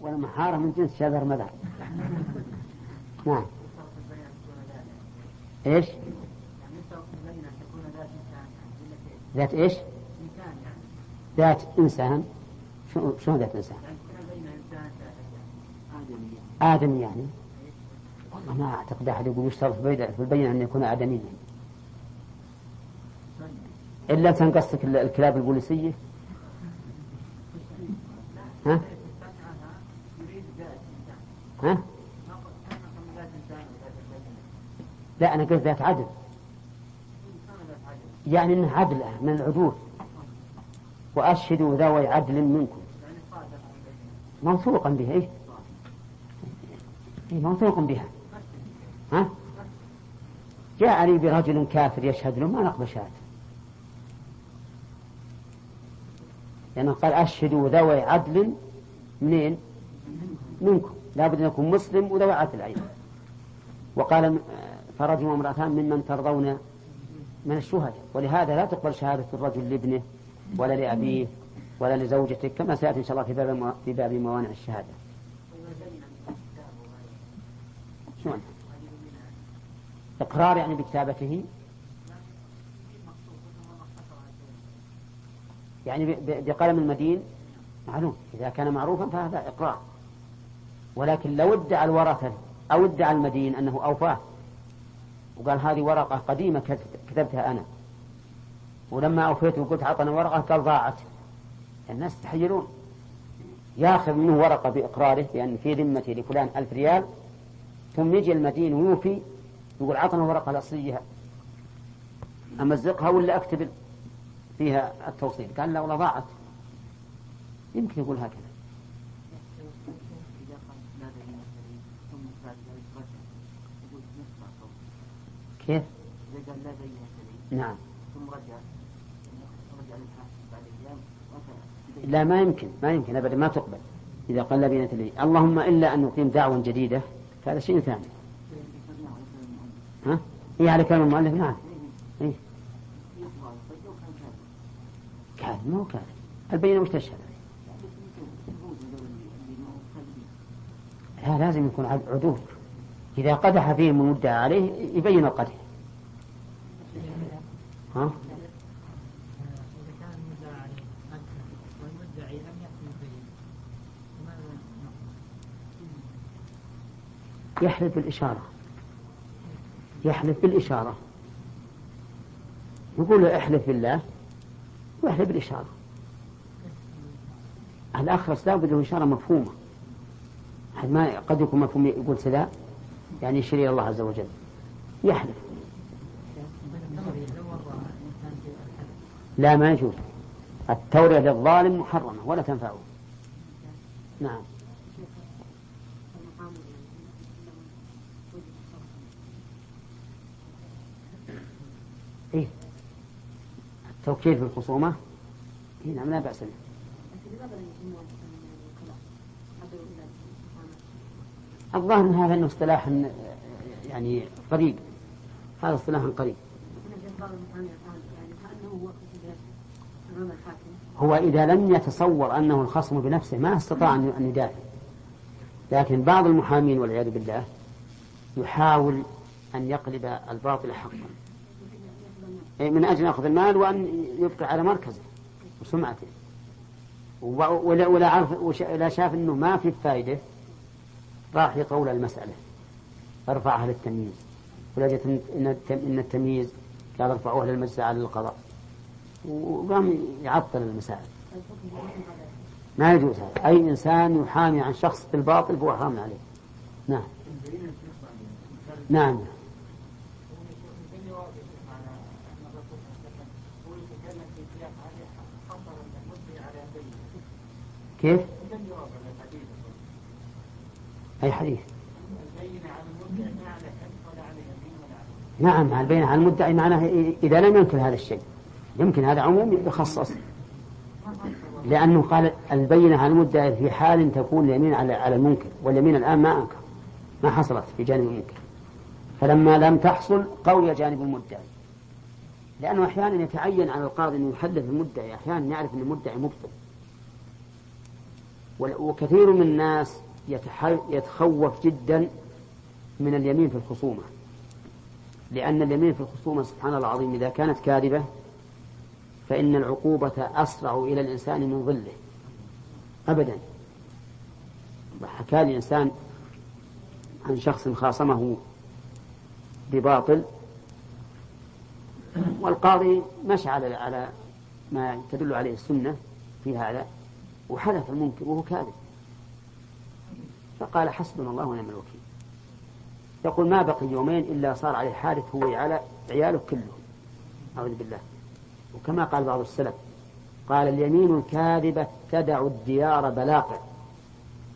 والمحارة من جنس شذر مذر نعم إيش؟ ذات إيش؟ ذات إنسان شلون ذات إنسان؟ آدمي يعني والله ما أعتقد أحد يقول يشترط في البينة أن يكون آدميا إلا تنقصك الكلاب البوليسية ها؟ ها؟ لا أنا قلت ذات عدل يعني أنه عدل من العدول وأشهدوا ذوي عدل منكم موثوقا به إيه؟ إيه موثوق بها ها؟ جاء لي برجل كافر يشهد له ما نقبل شهادته لأنه قال أشهدوا ذوي عدل منين؟ منكم لابد أن يكون مسلم وذوي عدل أيضا وقال فرجل وامرأتان ممن ترضون من الشهداء. ولهذا لا تقبل شهادة الرجل لابنه ولا لأبيه ولا لزوجته كما سيأتي إن شاء الله في باب في باب موانع الشهادة. شلون؟ إقرار يعني بكتابته؟ يعني بقلم المدين؟ معلوم. إذا كان معروفا فهذا إقرار. ولكن لو ادعى الورثة أو ادعى المدين أنه أوفاه. وقال هذه ورقة قديمة كتبتها أنا. ولما أوفيت وقلت عطنا ورقة قال ضاعت. الناس تحيرون ياخذ منه ورقة بإقراره بأن في ذمتي لفلان ألف ريال. ثم يجي المدين ويوفي يقول عطنا ورقة الأصلية. أمزقها ولا أكتب فيها التوصيل؟ قال لا والله ضاعت. يمكن يقول هكذا. كيف؟ نعم. ثم رجع لا ما يمكن ما يمكن ابدا ما تقبل. إذا قال لا بينة لي. اللهم إلا أن نقيم دعوة جديدة فهذا شيء ثاني. ها؟ إيه على كلام المؤلف نعم. إيه؟ كاذب مو كاذب. البينة مش تشهد؟ لا لازم يكون عدول إذا قدح فيهم المدعى عليه يبين القدح. ها؟ يحلف بالإشارة. يحلف بالإشارة. يقول احلف بالله ويحلف بالإشارة. الأخرس لا بد إشارة مفهومة. ما قد يكون مفهوم يقول سلا يعني يشير إلى الله عز وجل. يحلف. لا ما يجوز. التورية للظالم محرمة ولا تنفعه. نعم. إيه؟ التوكيل في الخصومة؟ إيه نعم لا بأس به. الظاهر إن هذا إنه اصطلاح يعني قريب. هذا اصطلاح قريب. هو إذا لم يتصور أنه الخصم بنفسه ما استطاع أن يدافع. لكن بعض المحامين والعياذ بالله يحاول أن يقلب الباطل حقا. من أجل يأخذ المال وأن يبقى على مركزه وسمعته. ولا ولا عرف ولا شاف إنه ما في فائده راح يطول المسألة. ارفعها للتمييز ولجت إن التمييز قال ارفعوها للمجلس على القضاء. وقام يعطل المسائل. ما يجوز هذا. أي إنسان يحامي عن شخص بالباطل فهو حرام عليه. نعم. نعم. كيف؟ أي حديث؟ نعم البينة على المدعي معناه إذا لم ينكر هذا الشيء. يمكن هذا عموم يخصص لأنه قال البينة على المدعي في حال تكون اليمين على على المنكر واليمين الآن ما أنكر ما حصلت في جانب المنكر. فلما لم تحصل قوي جانب المدعي لأنه أحيانا يتعين على القاضي أن يحدث المدعي أحيانا يعرف أن المدعي مبطل. وكثير من الناس يتخوف جدا من اليمين في الخصومة. لأن اليمين في الخصومة سبحان الله العظيم إذا كانت كاذبة فإن العقوبة أسرع إلى الإنسان من ظله. أبدا. حكى لي إنسان عن شخص خاصمه بباطل والقاضي مشى على على ما تدل عليه السنة في هذا وحلف المنكر وهو كاذب. فقال حسبنا الله ونعم الوكيل. يقول ما بقي يومين إلا صار عليه حادث هو على عياله كلهم. أعوذ بالله. وكما قال بعض السلف قال اليمين الكاذبة تدع الديار بلاقع.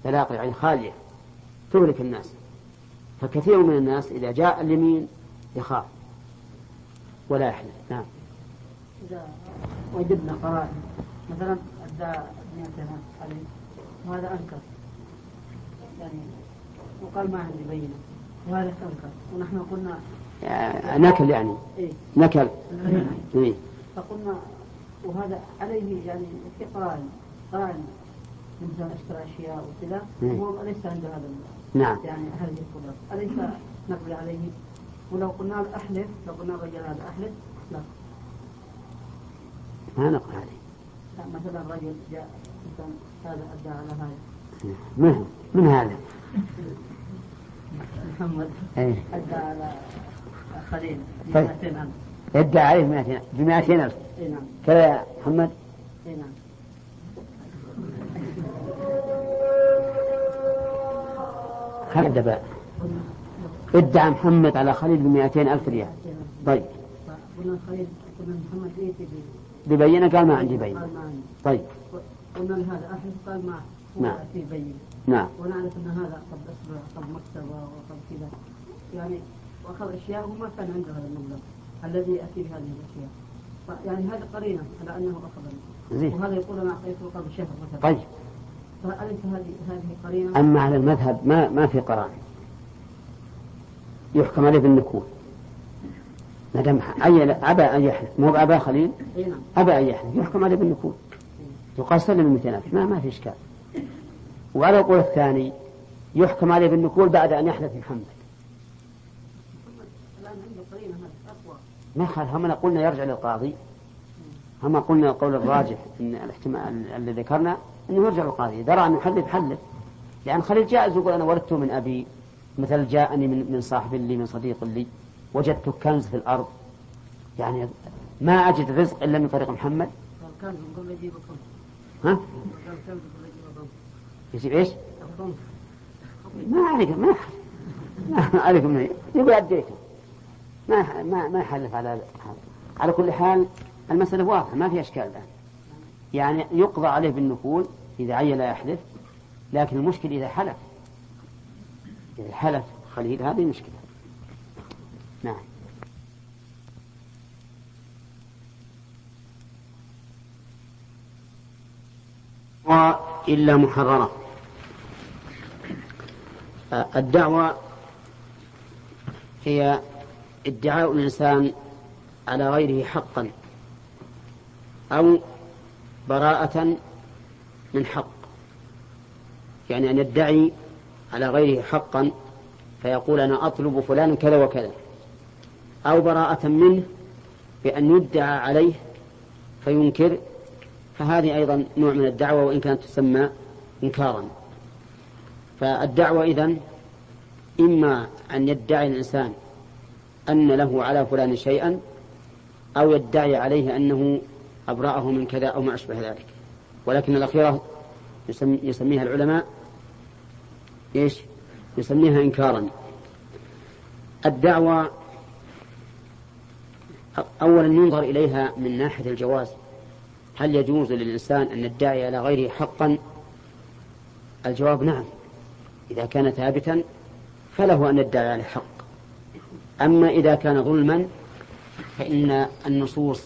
بلاقع يعني خالية. تهلك الناس. فكثير من الناس إذا جاء اليمين يخاف. ولا يحلف. نعم. إذا وجدنا قرائن مثلا أدى نيتنا عليه وهذا أنكر. يعني وقال ما عندي بينة. وهذا أنكر ونحن قلنا نكل يعني. إيه؟ نكل. إيه؟ فقلنا وهذا عليه يعني في قرائن قرائن مثلا اشترى اشياء وكذا وهو ليس عنده هذا نعم. يعني هذه القدرة. أليس نقبل عليه؟ ولو قلنا له أحلف لو قلنا الرجل هذا أحلف لا. ما نقبل عليه. لا مثلا رجل جاء مثلا هذا أدى على هذا. من من هذا؟ محمد. أيه؟ أدى على خليل ب طيب. 200000 يدعى عليه 200 ب 200 ألف. اي نعم. كذا يا محمد. اي نعم. هذا بقى. ادعى محمد على خليل ب 200 ألف ريال. طيب. قلنا خليل قلنا محمد ايتي ببينة قال ما عندي بينة. طيب. قلنا هذا أحلف قال ما نعم. نعم. ونعرف أن هذا قد أسرع قد مكتبة وقد كذا. يعني وأخذ أشياء وما كان عنده هذا المبلغ الذي يأتي بهذه الأشياء. ف- يعني هذا قرينة على أنه أخذ زين. وهذا يقول أنا أعطيته قبل شهر مثلا. طيب. فأليس هذه هذه قرينة؟ أما على المذهب ما ما في قرار يحكم عليه بالنكول. ما دام أي أبى أن يحلف. مو بأبا خليل؟ إي نعم. أبى أن يحلف. يحكم عليه بالنكول. يقال سلم 200 ألف ما ما في إشكال. وعلى القول الثاني يحكم عليه بالنكول بعد أن يحلف محمد ما يخالف هم قلنا يرجع للقاضي. هم قلنا القول الراجح إن الاحتمال الذي ذكرنا إنه يرجع للقاضي. درى أنه يحلف حلف. لأن خليل جائز يقول أنا ولدته من أبي مثل جاءني من من صاحب لي من صديق لي. وجدت كنز في الأرض. يعني ما أجد رزق إلا من طريق محمد. ها قال كان من قبل يجيب الخمس يجيب إيش؟ ما عليك ما ما يقول أديته. ما ما ما يحلف على هذا على كل حال المسألة واضحة ما في أشكال الآن. يعني يقضى عليه بالنقول إذا عين لا يحلف لكن المشكل إذا حلف. إذا حلف خليل هذه مشكلة. نعم. إلا محررة. الدعوة هي ادعاء الإنسان على غيره حقا أو براءة من حق يعني أن يدعي على غيره حقا فيقول أنا أطلب فلان كذا وكذا أو براءة منه بأن يدعى عليه فينكر فهذه أيضا نوع من الدعوة وإن كانت تسمى إنكارا. فالدعوة إذن إما أن يدعي الإنسان أن له على فلان شيئا أو يدعي عليه أنه أبرأه من كذا أو ما أشبه ذلك. ولكن الأخيرة يسمي يسميها العلماء إيش؟ يسميها إنكارا. الدعوة أولا ينظر إليها من ناحية الجواز. هل يجوز للإنسان أن يدعي على غيره حقا؟ الجواب نعم. إذا كان ثابتا فله أن يدعي على حق أما إذا كان ظلما فإن النصوص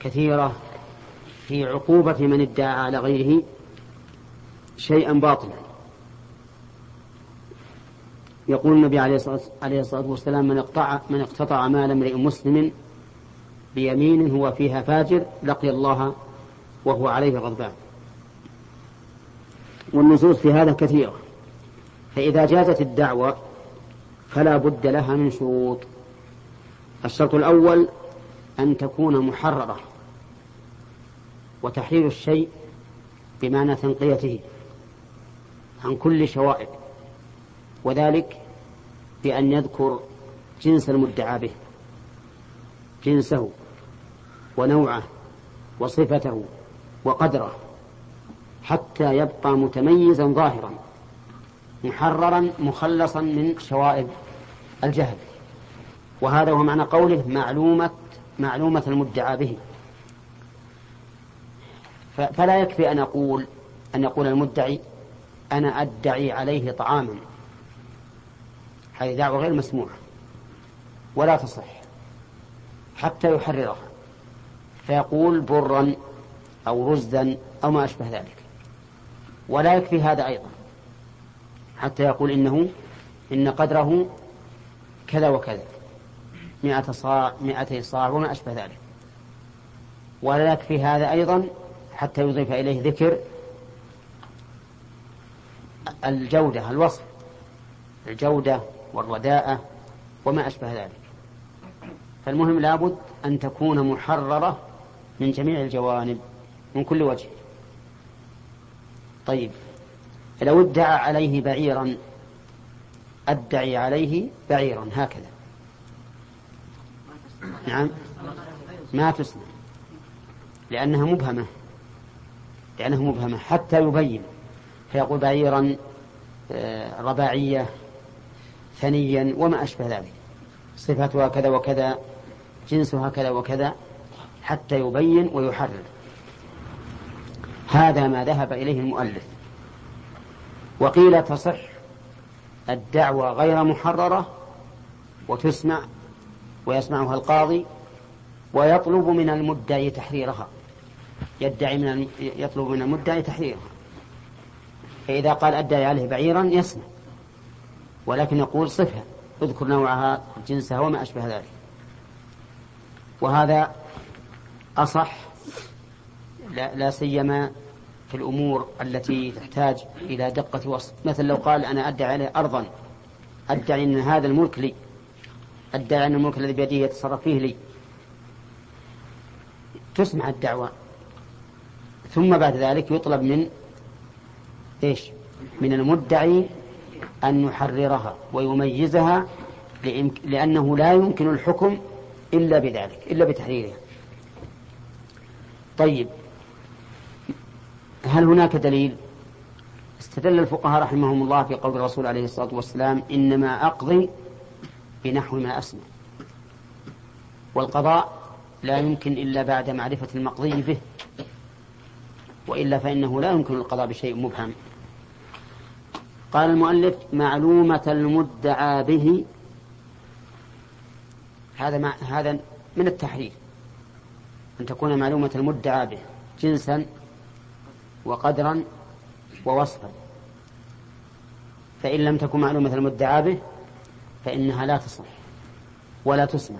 كثيرة في عقوبة من ادعى على غيره شيئا باطلا. يقول النبي عليه الصلاة عليه والسلام من اقطع من اقتطع مال امرئ مسلم بيمين هو فيها فاجر لقي الله وهو عليه غضبان. والنصوص في هذا كثيرة. فإذا جازت الدعوة فلا بد لها من شروط. الشرط الأول أن تكون محررة وتحرير الشيء بمعنى تنقيته عن كل شوائب وذلك بأن يذكر جنس المدعى به جنسه ونوعه وصفته وقدره حتى يبقى متميزا ظاهرا. محررا مخلصا من شوائب الجهل. وهذا هو معنى قوله معلومة معلومة المدعى به. فلا يكفي أن أقول أن يقول المدعي أنا أدعي عليه طعاما. هذه دعوة غير مسموعة ولا تصح. حتى يحررها فيقول برا أو رزدا أو ما أشبه ذلك. ولا يكفي هذا أيضا. حتى يقول إنه إن قدره كذا وكذا. مئة صاع مئتي صاع وما أشبه ذلك. ولا يكفي هذا أيضا حتى يضيف إليه ذكر الجودة الوصف. الجودة والرداءة وما أشبه ذلك. فالمهم لابد أن تكون محررة من جميع الجوانب من كل وجه. طيب. لو ادعى عليه بعيرا أدعي عليه بعيرا هكذا. نعم. ما تسمع. لأنها مبهمة. لأنها مبهمة. حتى يبين. فيقول بعيرا آه، رباعية ثنيا وما أشبه ذلك. صفتها كذا وكذا جنسها كذا وكذا حتى يبين ويحرر. هذا ما ذهب إليه المؤلف. وقيل تصح الدعوة غير محررة وتسمع ويسمعها القاضي ويطلب من المدعي تحريرها. يدعي من يطلب من المدعي تحريرها. فإذا قال أدعي عليه بعيرا يسمع ولكن يقول صفة اذكر نوعها جنسها وما أشبه ذلك. وهذا أصح لا, لا سيما في الأمور التي تحتاج إلى دقة وصف. مثل لو قال أنا أدعي عليه أرضا أدعي أن هذا الملك لي. أدعي أن الملك الذي بيده يتصرف فيه لي. تسمع الدعوة. ثم بعد ذلك يطلب من إيش؟ من المدعي أن يحررها ويميزها لأنه لا يمكن الحكم إلا بذلك إلا بتحريرها. طيب. هل هناك دليل؟ استدل الفقهاء رحمهم الله في قول الرسول عليه الصلاة والسلام إنما أقضي بنحو ما أسمع. والقضاء لا يمكن إلا بعد معرفة المقضي به وإلا فإنه لا يمكن القضاء بشيء مبهم. قال المؤلف معلومة المدعى به هذا مع هذا من التحرير أن تكون معلومة المدعى به جنسا وقدرا ووصفا. فإن لم تكن معلومة المدعى به فإنها لا تصح ولا تسمع.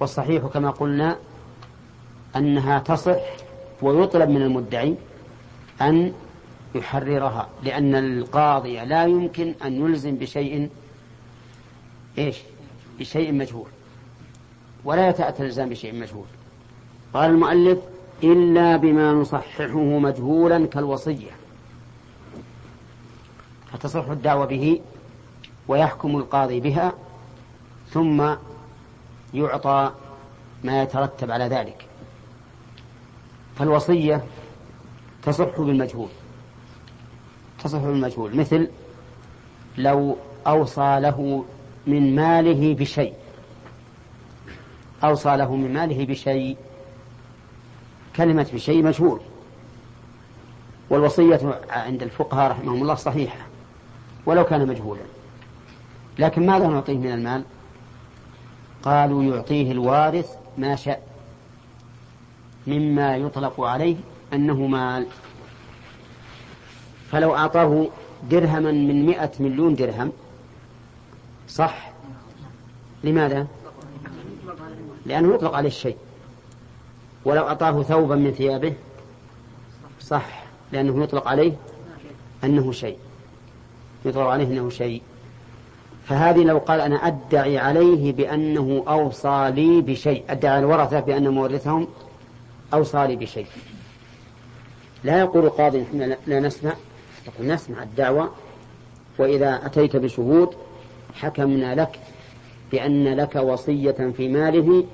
والصحيح كما قلنا أنها تصح ويطلب من المدعي أن يحررها لأن القاضي لا يمكن أن يلزم بشيء إيش؟ بشيء مجهول. ولا يتأتى الإلزام بشيء مجهول. قال المؤلف إلا بما نصححه مجهولا كالوصية. فتصح الدعوة به ويحكم القاضي بها ثم يعطى ما يترتب على ذلك. فالوصية تصح بالمجهول تصح بالمجهول. مثل لو أوصى له من ماله بشيء أوصى له من ماله بشيء كلمة بشيء مجهول والوصية عند الفقهاء رحمهم الله صحيحة ولو كان مجهولا. لكن ماذا نعطيه من المال؟ قالوا يعطيه الوارث ما شاء مما يطلق عليه أنه مال. فلو أعطاه درهما من مئة مليون درهم صح؟ لماذا؟ لأنه يطلق عليه الشيء. ولو أعطاه ثوبا من ثيابه صح لأنه يطلق عليه أنه شيء. يظهر عليه أنه شيء. فهذه لو قال أنا أدعي عليه بأنه أوصى لي بشيء. أدعي الورثة بأن مورثهم أوصى لي بشيء. لا يقول القاضي نحن لا نسمع. يقول نسمع الدعوة وإذا أتيت بشهود حكمنا لك بأن لك وصية في ماله.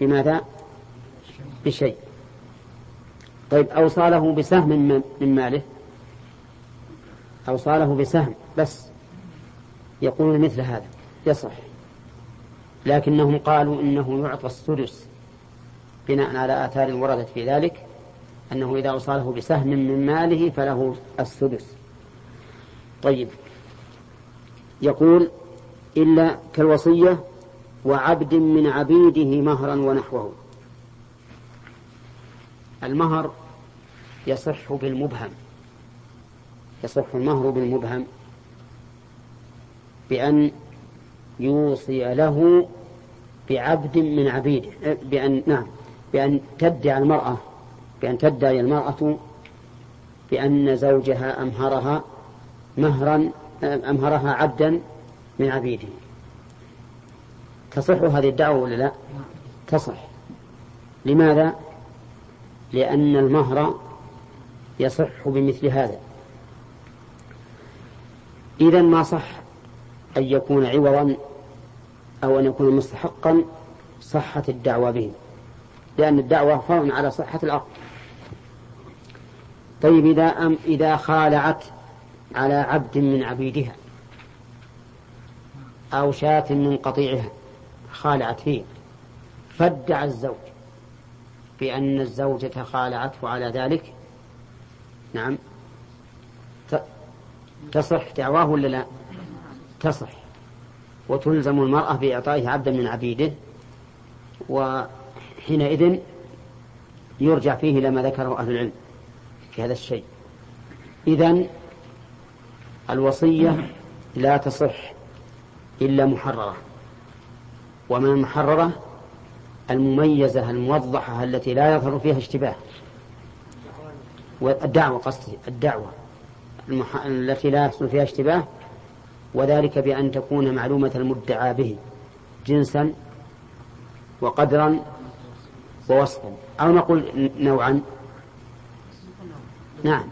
بماذا؟ بشيء. طيب أوصى له بسهم من ماله. أوصى له بسهم بس. يقولون مثل هذا يصح. لكنهم قالوا إنه يعطى السدس بناء على آثار وردت في ذلك أنه إذا أوصاله بسهم من ماله فله السدس. طيب. يقول إلا كالوصية وعبد من عبيده مهرا ونحوه. المهر يصح بالمبهم يصح المهر بالمبهم بأن يوصي له بعبد من عبيده بأن نعم بأن تدعي المرأة بأن تدعي المرأة بأن زوجها أمهرها مهرا أمهرها عبدا من عبيده تصح هذه الدعوة ولا لا؟ تصح. لماذا؟ لأن المهر يصح بمثل هذا. إذا ما صح أن يكون عوضا أو أن يكون مستحقا صحة الدعوة به لأن الدعوة فرع على صحة العقد طيب إذا أم إذا خالعت على عبد من عبيدها أو شاة من قطيعها خالعت فيه فادعى الزوج. بأن الزوجة خالعته على ذلك؟ نعم. تصح دعواه ولا لا؟ تصح. وتلزم المرأة بإعطائه عبدا من عبيده وحينئذ يرجع فيه إلى ما ذكره أهل العلم في هذا الشيء. إذن الوصية لا تصح إلا محررة. ومن المحررة المميزة الموضحة التي لا يظهر فيها اشتباه. والدعوة قصدي الدعوة المح... التي لا يحصل فيها اشتباه وذلك بأن تكون معلومة المدعى به جنسا وقدرا ووصفا. أو نقول نوعا. نعم.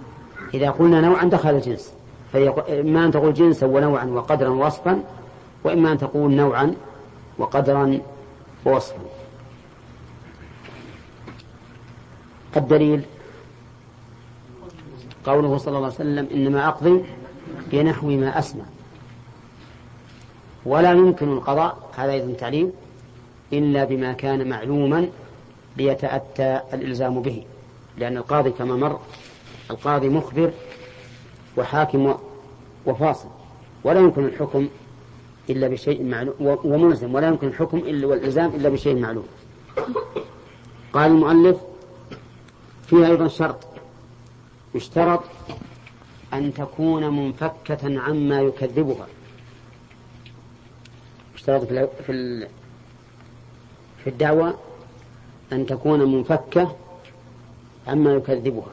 إذا قلنا نوعا دخل الجنس. فإما أن تقول جنسا ونوعا وقدرا ووصفا وإما أن تقول نوعا وقدرا ووصفا. الدليل. قوله صلى الله عليه وسلم إنما أقضي بنحو ما أسمع ولا يمكن القضاء هذا أيضا تعليم إلا بما كان معلوما ليتأتى الإلزام به. لأن القاضي كما مر القاضي مخبر وحاكم وفاصل. ولا يمكن الحكم إلا بشيء معلوم وملزم. ولا يمكن الحكم إلا والإلزام إلا بشيء معلوم. قال المؤلف فيها أيضا شرط. يشترط أن تكون منفكة عما يكذبها. يشترط في في الدعوة أن تكون منفكة عما يكذبها.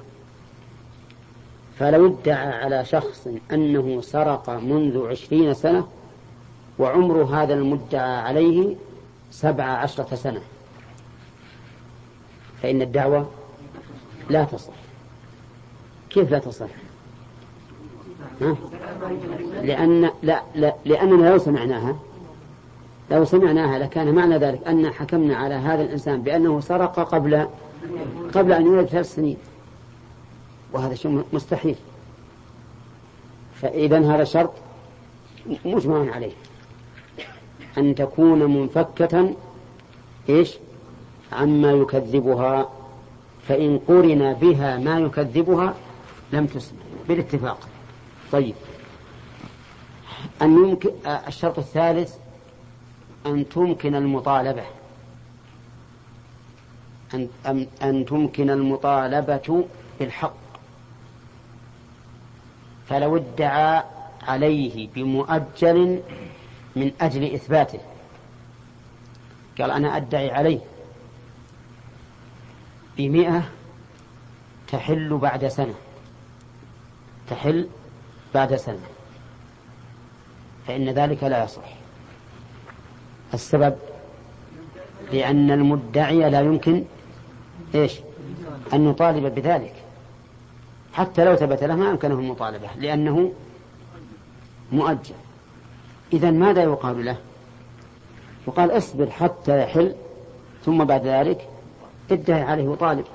فلو ادعى على شخص أنه سرق منذ عشرين سنة وعمر هذا المدعى عليه سبع عشرة سنة. فإن الدعوة لا تصح. كيف لا تصح؟ ها؟ لأن لا, لا لأننا لو سمعناها لو سمعناها لكان معنى ذلك أن حكمنا على هذا الإنسان بأنه سرق قبل قبل أن يولد ثلاث سنين. وهذا شيء مستحيل. فإذا هذا شرط مجمع عليه. أن تكون منفكة إيش؟ عما يكذبها فإن قرن بها ما يكذبها لم تسمع. بالاتفاق. طيب. أن يمكن الشرط الثالث أن تمكن المطالبة. أن, أن, أن تمكن المطالبة بالحق. فلو ادعى عليه بمؤجل من أجل إثباته. قال أنا أدعي عليه. بمئة تحل بعد سنة. تحل بعد سنة. فإن ذلك لا يصح. السبب لأن المدعي لا يمكن إيش؟ أن نطالب بذلك. حتى لو ثبت له ما أمكنه المطالبة لأنه مؤجل. إذا ماذا يقال له؟ يقال اصبر حتى يحل ثم بعد ذلك ادعي عليه وطالب.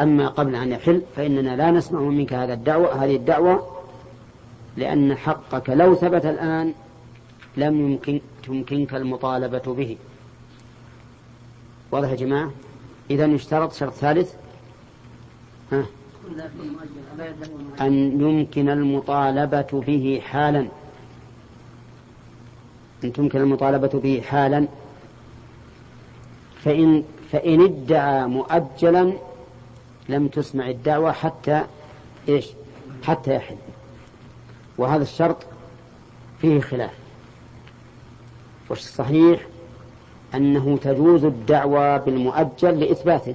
أما قبل أن يحل فإننا لا نسمع منك هذا الدعوة هذه الدعوة لأن حقك لو ثبت الآن لم يمكن تمكنك المطالبة به. واضح يا جماعة؟ إذا يشترط شرط ثالث. ها؟ أن يمكن المطالبة به حالا. أن تمكن المطالبة به حالا. فإن فإن ادعى مؤجلا لم تسمع الدعوة حتى إيش؟ حتى يحل. وهذا الشرط فيه خلاف. والصحيح أنه تجوز الدعوة بالمؤجل لإثباته.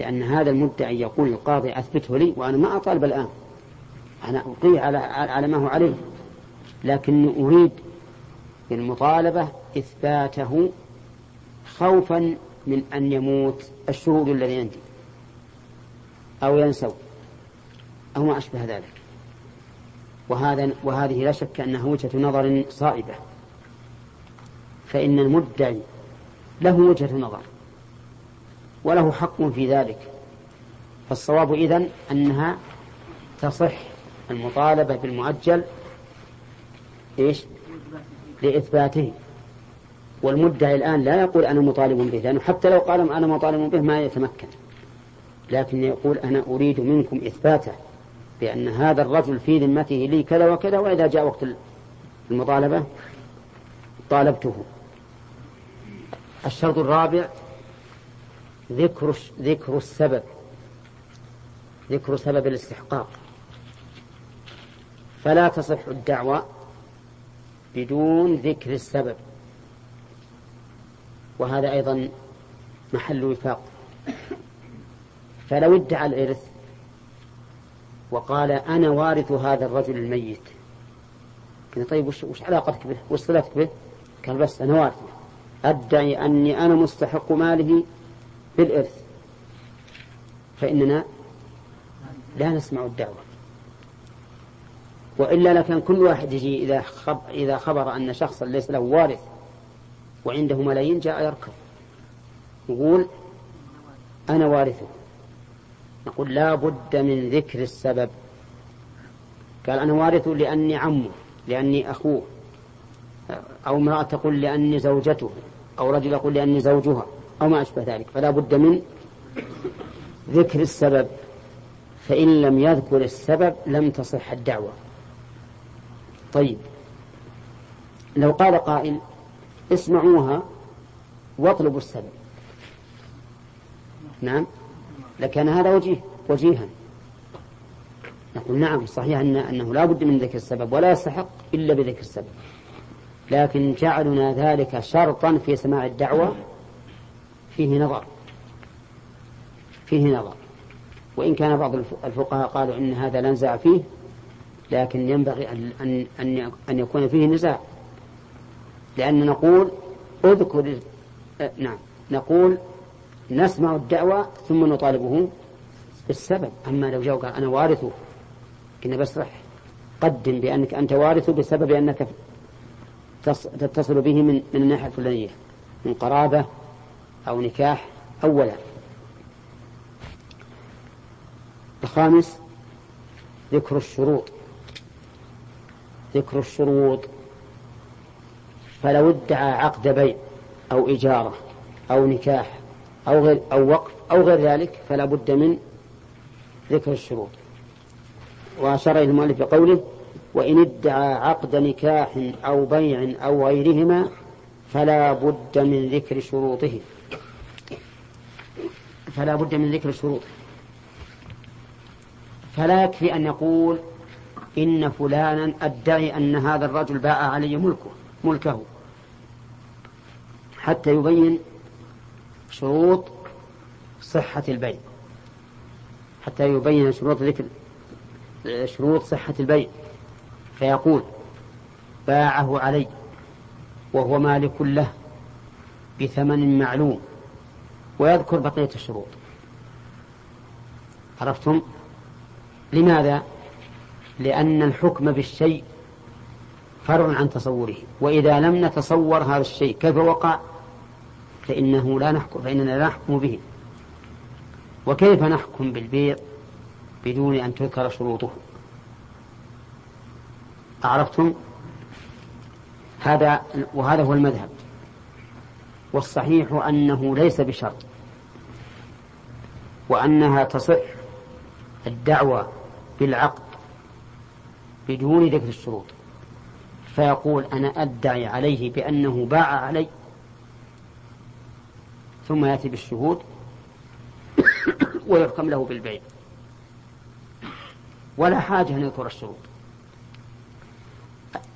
لأن هذا المدعي يقول القاضي أثبته لي وأنا ما أطالب الآن. أنا ألقيه على على ما هو عليه. لكني أريد بالمطالبة إثباته خوفا من أن يموت الشهود الذي عندي أو ينسوا أو ما أشبه ذلك. وهذا وهذه لا شك أنها وجهة نظر صائبة. فإن المدعي له وجهة نظر وله حق في ذلك. فالصواب إذن أنها تصح المطالبة بالمؤجل إيش؟ لإثباته. والمدعي الآن لا يقول أنا مطالب به لأنه حتى لو قال أنا مطالب به ما يتمكن. لكن يقول أنا أريد منكم إثباته بأن هذا الرجل في ذمته لي كذا وكذا وإذا جاء وقت المطالبة طالبته. الشرط الرابع ذكر ذكر السبب ذكر سبب الاستحقاق. فلا تصح الدعوة بدون ذكر السبب. وهذا أيضا محل وفاق. فلو ادعى الإرث وقال أنا وارث هذا الرجل الميت. طيب وش, علاقتك به؟ وش به؟ قال بس أنا وارثه أدعي أني أنا مستحق ماله بالإرث. فإننا لا نسمع الدعوة. وإلا لكان كل واحد يجي إذا إذا خبر أن شخصا ليس له وارث وعنده ملايين جاء يركض. يقول أنا وارثه. نقول لا بد من ذكر السبب. قال أنا وارثه لأني عمه لأني أخوه. أو امرأة تقول لأني زوجته أو رجل يقول لأني زوجها أو ما أشبه ذلك. فلا بد من ذكر السبب. فإن لم يذكر السبب لم تصح الدعوة. طيب. لو قال قائل اسمعوها واطلبوا السبب نعم؟ لكان هذا وجيه وجيها. نقول نعم صحيح أن أنه لا بد من ذكر السبب ولا يستحق إلا بذكر السبب. لكن جعلنا ذلك شرطا في سماع الدعوة فيه نظر. فيه نظر. وإن كان بعض الفقهاء قالوا إن هذا لا نزاع فيه لكن ينبغي أن, أن, أن يكون فيه نزاع. لأن نقول اذكر نعم. نقول نسمع الدعوة ثم نطالبه بالسبب. أما لو جاء قال أنا وارثه كنا بسرح قدم بأنك أنت وارثه بسبب أنك تتصل به من, من الناحية الفلانية من قرابة أو نكاح أولا الخامس ذكر الشروط. ذكر الشروط. فلو ادعى عقد بيع أو إجارة أو نكاح أو غير أو وقف أو غير ذلك فلا بد من ذكر الشروط. وأشار إلى المؤلف بقوله وإن ادعى عقد نكاح أو بيع أو غيرهما فلا بد من ذكر شروطه. فلا بد من ذكر شروطه. فلا يكفي أن يقول إن فلانا أدعي أن هذا الرجل باع علي ملكه. ملكه. حتى يبين شروط صحة البيع. حتى يبين شروط ذكر شروط صحة البيع. فيقول باعه علي وهو مالك له بثمن معلوم. ويذكر بقية الشروط. عرفتم؟ لماذا؟ لأن الحكم بالشيء فرع عن تصوره. وإذا لم نتصور هذا الشيء كيف وقع؟ فإنه لا نحكم فإننا لا نحكم به. وكيف نحكم بالبيع بدون أن تذكر شروطه؟ أعرفتم؟ هذا وهذا هو المذهب. والصحيح أنه ليس بشرط. وأنها تصح الدعوة بالعقد بدون ذكر الشروط. فيقول أنا أدعي عليه بأنه باع علي. ثم يأتي بالشهود ويحكم له بالبيع. ولا حاجة أن يذكر الشروط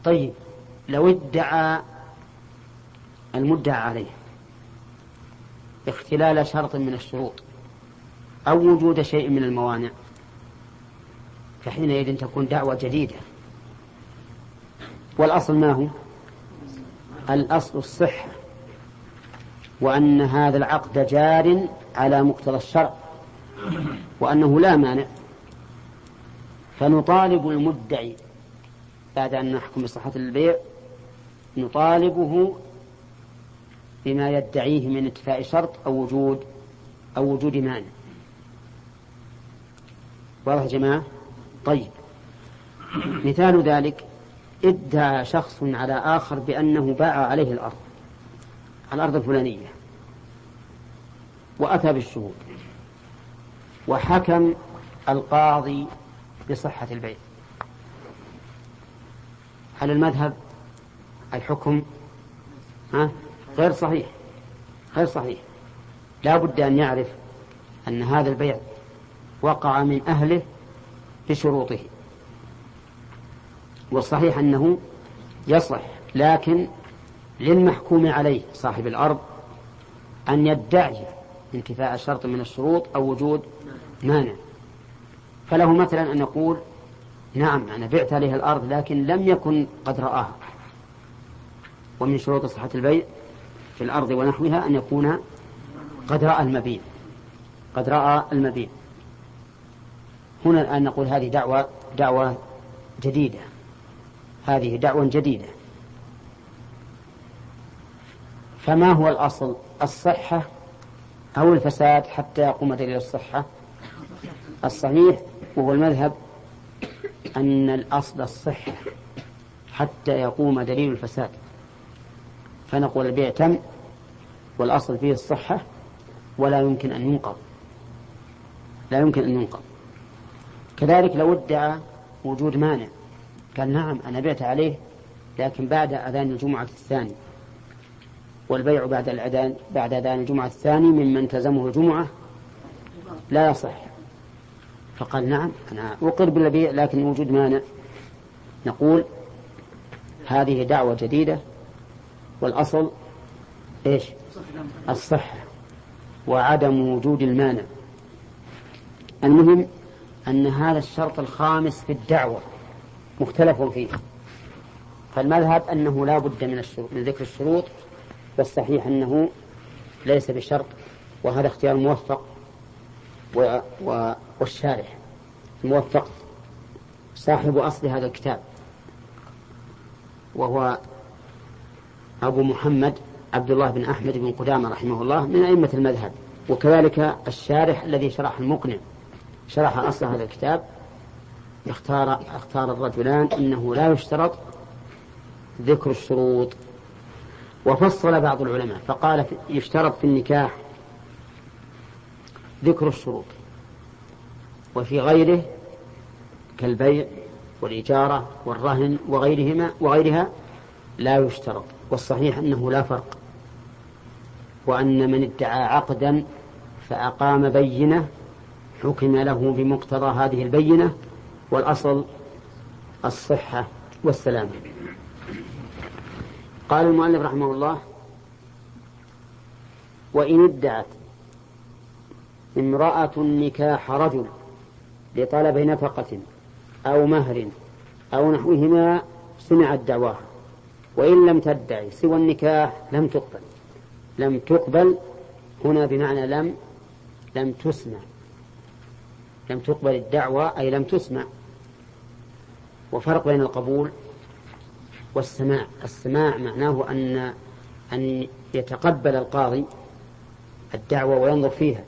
طيب لو ادعى المدعى عليه اختلال شرط من الشروط أو وجود شيء من الموانع فحينئذ تكون دعوة جديدة. والأصل ما هو؟ الأصل الصحة وأن هذا العقد جار على مقتضى الشرع وأنه لا مانع. فنطالب المدعي بعد أن نحكم بصحة البيع نطالبه بما يدعيه من انتفاء شرط أو وجود أو وجود مانع. واضح يا جماعة؟ طيب. مثال ذلك ادعى شخص على آخر بأنه باع عليه الأرض الأرض الفلانية وأتى بالشهود وحكم القاضي بصحة البيع. هل المذهب الحكم ها؟ غير صحيح غير صحيح. لا بد أن يعرف أن هذا البيع وقع من أهله بشروطه. والصحيح أنه يصلح لكن للمحكوم عليه صاحب الأرض أن يدعي انتفاء شرط من الشروط أو وجود مانع. فله مثلا أن يقول نعم أنا بعت عليه الأرض لكن لم يكن قد رآها. ومن شروط صحة البيع في الأرض ونحوها أن يكون قد رأى المبيع. قد رأى المبيع. هنا الآن نقول هذه دعوة دعوة جديدة. هذه دعوة جديدة. فما هو الأصل؟ الصحة أو الفساد حتى يقوم دليل الصحة؟ الصحيح وهو المذهب أن الأصل الصحة حتى يقوم دليل الفساد. فنقول البيع تم والأصل فيه الصحة ولا يمكن أن ينقض. لا يمكن أن ينقض. كذلك لو ادعى وجود مانع قال نعم أنا بعت عليه لكن بعد أذان الجمعة الثاني. والبيع بعد الأذان بعد أذان الجمعة الثاني ممن تزمه الجمعة لا يصح. فقال نعم أنا أقر بالبيع لكن وجود مانع نقول هذه دعوة جديدة والأصل إيش؟ الصحة وعدم وجود المانع. المهم أن هذا الشرط الخامس في الدعوة. مختلف فيه. فالمذهب أنه لا بد من, الشروط من ذكر الشروط والصحيح أنه ليس بشرط وهذا اختيار موفق و... و... والشارح. الموفق صاحب أصل هذا الكتاب وهو أبو محمد عبد الله بن أحمد بن قدامة رحمه الله من أئمة المذهب. وكذلك الشارح الذي شرح المقنع شرح أصل هذا الكتاب اختار اختار الرجلان إنه لا يشترط ذكر الشروط. وفصل بعض العلماء فقال يشترط في النكاح ذكر الشروط. وفي غيره كالبيع والإجارة والرهن وغيرهما وغيرها لا يشترط. والصحيح أنه لا فرق. وأن من ادعى عقدا فأقام بينة حكم له بمقتضى هذه البينة والأصل الصحة والسلامة قال المؤلف رحمه الله وإن ادعت امرأة نكاح رجل لطلب نفقة أو مهر أو نحوهما سمعت دعواها وإن لم تدعي سوى النكاح لم تقبل. لم تقبل هنا بمعنى لم لم تسمع. لم تقبل الدعوة أي لم تسمع. وفرق بين القبول والسماع. السماع معناه أن أن يتقبل القاضي الدعوة وينظر فيها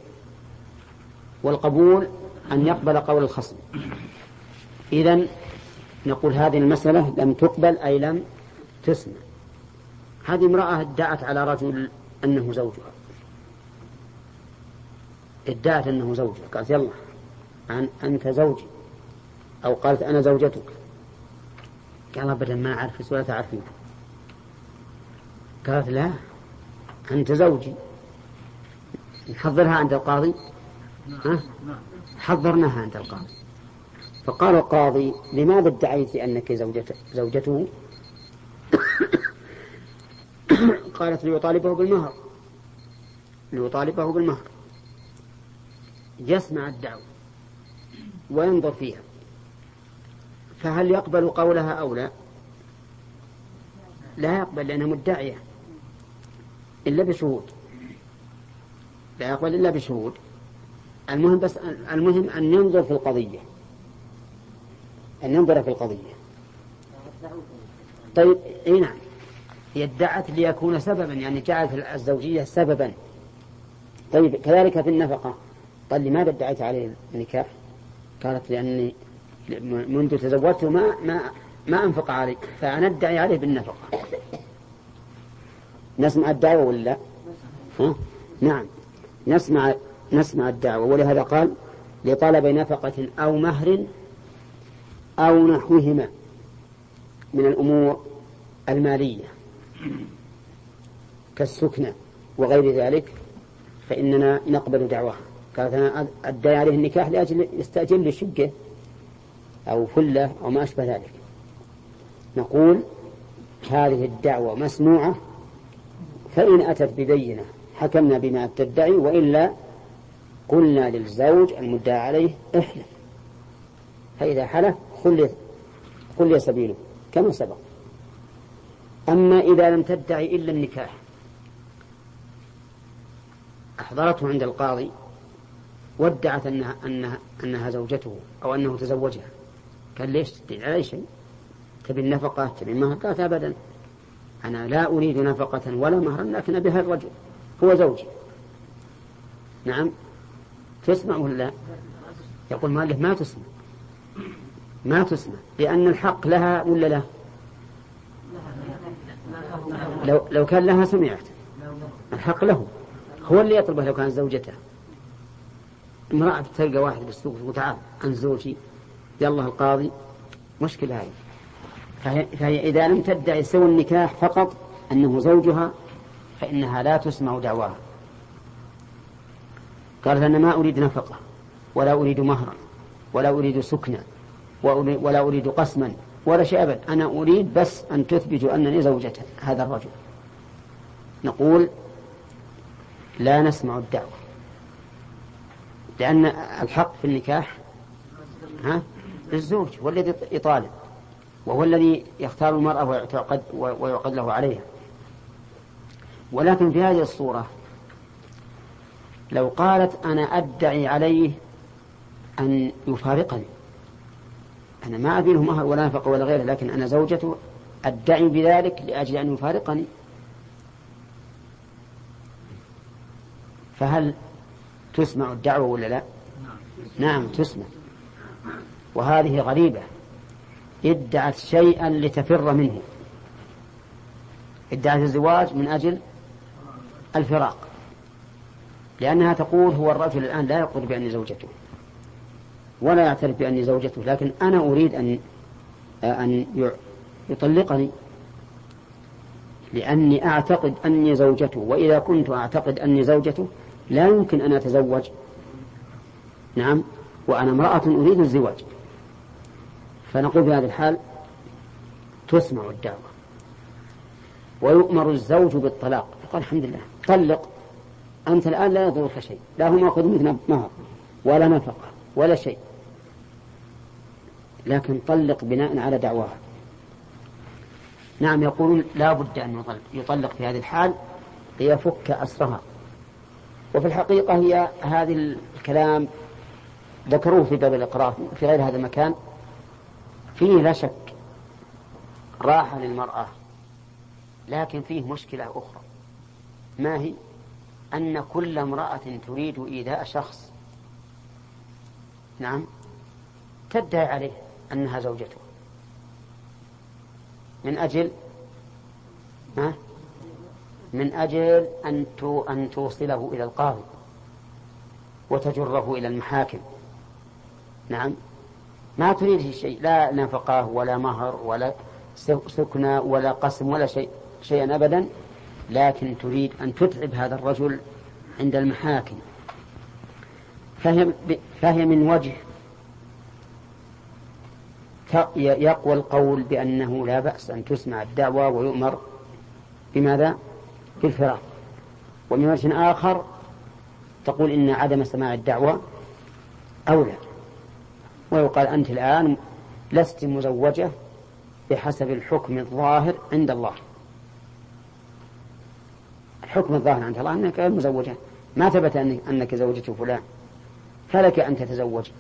والقبول أن يقبل قول الخصم. إذا نقول هذه المسألة لم تقبل أي لم تسمع. هذه امرأة ادعت على رجل أنه زوجها. ادعت أنه زوجها قالت يلا أنت زوجي أو قالت أنا زوجتك. قال أبدا ما أعرف ولا تعرفين قالت لا أنت زوجي. نحضرها عند القاضي؟ ها؟ حضرناها عند القاضي. فقال القاضي لماذا ادعيت أنك زوجته, زوجته؟ قالت ليطالبه بالمهر. ليطالبه بالمهر. يسمع الدعوة وينظر فيها. فهل يقبل قولها أو لا؟ لا يقبل لأنها مدعية. إلا بشهود. لا يقبل إلا بشهود. المهم بس المهم أن ينظر في القضية. أن ينظر في القضية. طيب إي نعم. هي ادعت ليكون سببا يعني جعلت الزوجية سببا. طيب كذلك في النفقة. قال لماذا ادعيت عليه النكاح؟ قالت لأني منذ تزوجته ما ما ما أنفق علي فأنا أدعي عليه بالنفقة. نسمع الدعوة ولا ها؟ نعم. نسمع نسمع الدعوة. ولهذا قال لطلب نفقة أو مهر أو نحوهما من الأمور المالية. كالسكنى وغير ذلك فإننا نقبل دعواها. قالت أنا أدعي عليه النكاح لأجل يستأجر لي شقة أو فلة أو ما أشبه ذلك. نقول هذه الدعوة مسموعة فإن أتت ببينة حكمنا بما تدعي وإلا قلنا للزوج المدعى عليه احلف. فإذا حلف خلي خلي سبيله كما سبق. أما إذا لم تدعي إلا النكاح أحضرته عند القاضي وادعت أنها, أنها, أنها زوجته أو أنه تزوجها. قال ليش تدعي على شيء؟ تبي النفقة؟ تبي المهر قالت أبدا. أنا لا أريد نفقة ولا مهرا لكن أبي الرجل. هو زوجي. نعم. تسمع ولا لا؟ يقول مالك ما تسمع. ما تسمع. لأن الحق لها ولا لا؟ لو, لو كان لها سمعت. الحق له. هو اللي يطلبه لو كان زوجته. امرأة تلقى واحد بالسوق وتعال عن زوجي. يلا القاضي مشكلة هذه. فهي, فهي إذا لم تدعي سوى النكاح فقط أنه زوجها فإنها لا تسمع دعواها. قالت أنا ما أريد نفقة ولا أريد مهرا ولا أريد سكنا ولا أريد قسما ولا شيء أبدا أنا أريد بس أن تثبتوا أنني زوجة هذا الرجل. نقول لا نسمع الدعوة لأن الحق في النكاح ها؟ للزوج هو الذي يطالب وهو الذي يختار المرأة ويعقد, ويعقد له عليها. ولكن في هذه الصورة لو قالت أنا أدعي عليه أن يفارقني أنا ما أبي له مهر ولا نفقة ولا غيره لكن أنا زوجته أدعي بذلك لأجل أن يفارقني. فهل تسمع الدعوة ولا لا؟ نعم تسمع. وهذه غريبة. ادعت شيئا لتفر منه. ادعت الزواج من أجل الفراق. لأنها تقول هو الرجل الآن لا يقول بأني زوجته. ولا يعترف بأني زوجته لكن أنا أريد أن أن يطلقني. لأني أعتقد أني زوجته وإذا كنت أعتقد أني زوجته لا يمكن أن أتزوج. نعم وأنا امرأة أريد الزواج. فنقول في هذه الحال تسمع الدعوة ويؤمر الزوج بالطلاق. يقول الحمد لله. طلق. أنت الآن لا يضرك شيء. لا هو مأخذ منك مهر ولا نفقة ولا شيء. لكن طلق بناء على دعواها. نعم يقولون لا بد أن يطلق, يطلق في هذه الحال ليفك أسرها. وفي الحقيقة هي هذه الكلام ذكروه في باب الإقرار في غير هذا المكان. فيه لا شك راحة للمرأة لكن فيه مشكلة أخرى. ما هي؟ أن كل امرأة تريد إيذاء شخص. نعم. تدعي عليه أنها زوجته. من أجل؟ ها؟ من أجل أن أن توصله إلى القاضي وتجره إلى المحاكم. نعم. ما تريد شيء لا نفقة ولا مهر ولا سكنى ولا قسم ولا شيء شيئا أبدا. لكن تريد أن تتعب هذا الرجل عند المحاكم. فهي, فهي من وجه يقوى القول بأنه لا بأس أن تسمع الدعوة ويؤمر بماذا؟ بالفراق. ومن وجه آخر تقول إن عدم سماع الدعوة أولى. ويقال أنت الآن لست مزوجة بحسب الحكم الظاهر عند الله. الحكم الظاهر عند الله أنك مزوجة. ما ثبت أنك زوجة فلان. فلك أن تتزوج.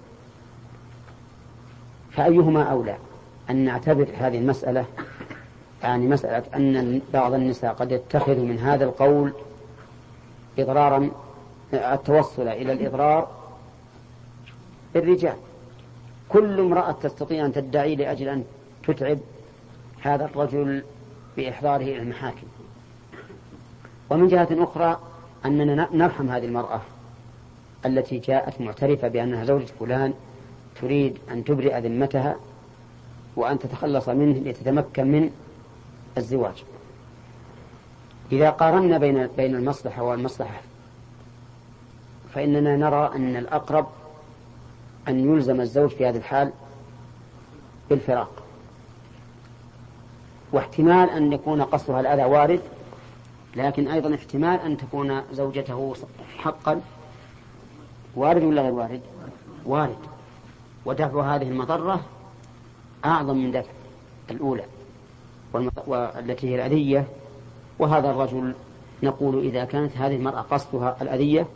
فأيهما أولى؟ أن نعتبر هذه المسألة يعني مسألة أن بعض النساء قد يتخذ من هذا القول إضرارا التوصل إلى الإضرار بالرجال. كل امرأة تستطيع أن تدعي لأجل أن تتعب هذا الرجل بإحضاره إلى المحاكم. ومن جهة أخرى أننا نرحم هذه المرأة التي جاءت معترفة بأنها زوجة فلان تريد أن تبرئ ذمتها وأن تتخلص منه لتتمكن من الزواج. إذا قارنا بين بين المصلحة والمصلحة فإننا نرى أن الأقرب أن يلزم الزوج في هذه الحال بالفراق. واحتمال أن يكون قصدها الأذى وارد لكن أيضا احتمال أن تكون زوجته حقا. وارد ولا غير وارد؟ وارد. ودفع هذه المضرة أعظم من دفع الأولى والتي هي الأذية. وهذا الرجل نقول إذا كانت هذه المرأة قصدها الأذية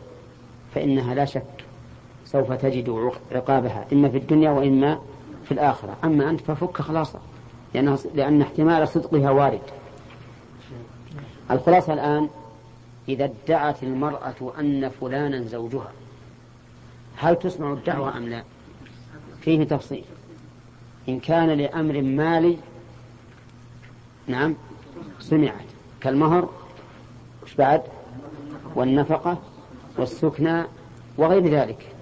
فإنها لا شك سوف تجد عقابها إما في الدنيا وإما في الآخرة. أما أنت ففك خلاصة لأن, لأن احتمال صدقها وارد. الخلاصة الآن إذا ادعت المرأة أن فلانا زوجها هل تسمع الدعوة أم لا؟ فيه تفصيل. إن كان لأمر مالي نعم سمعت كالمهر وش بعد؟ والنفقة والسكنى وغير ذلك.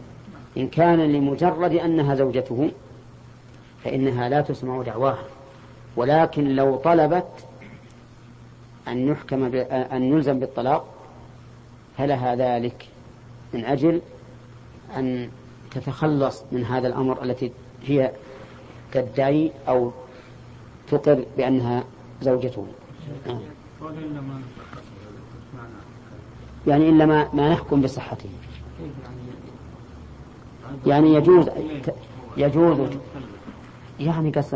إن كان لمجرد أنها زوجته فإنها لا تسمع دعواها. ولكن لو طلبت أن يحكم أن يلزم بالطلاق فلها ذلك من أجل أن تتخلص من هذا الأمر التي هي تدعي أو تقر بأنها زوجته. يعني إلا ما, ما نحكم بصحته. يعني يجوز يجوز يعني قص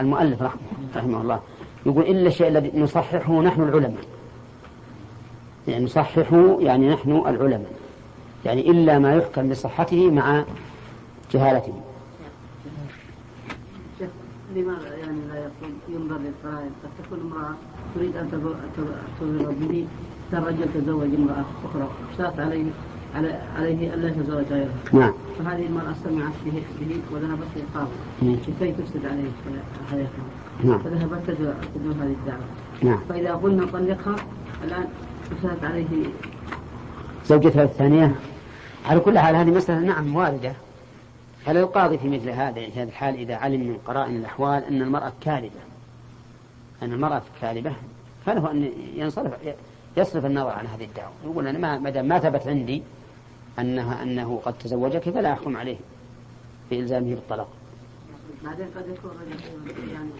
المؤلف رحمه, رحمه الله. يقول إلا الشيء الذي نصححه نحن العلماء. يعني نصححه يعني نحن العلماء. يعني إلا ما يحكم بصحته مع جهالته. لماذا يعني لا يكون ينظر للفرائض؟ قد تكون امرأة تريد أن تظهر به الرجل تزوج امرأة أخرى. اشترط عليه عليه ألا يتزوج غيرها نعم. فهذه المرأة سمعت به, به وذهبت للقاضي لكي تفسد عليه حياته نعم. فذهبت تدعو هذه الدعوة. نعم. فإذا قلنا طلقها الآن فسدت عليه زوجتها الثانية. على كل حال هذه مسألة نعم واردة. فلا القاضي في مثل هذا في هذه الحال إذا علم من قرائن الأحوال أن المرأة كاذبة. أن المرأة كاذبة. فله أن ينصرف يصرف النظر عن هذه الدعوة. يقول أنا ما دام ما ثبت عندي أنها أنه قد تزوجك فلا أحكم عليه بإلزامه بالطلاق. بعدين قد يكون يعني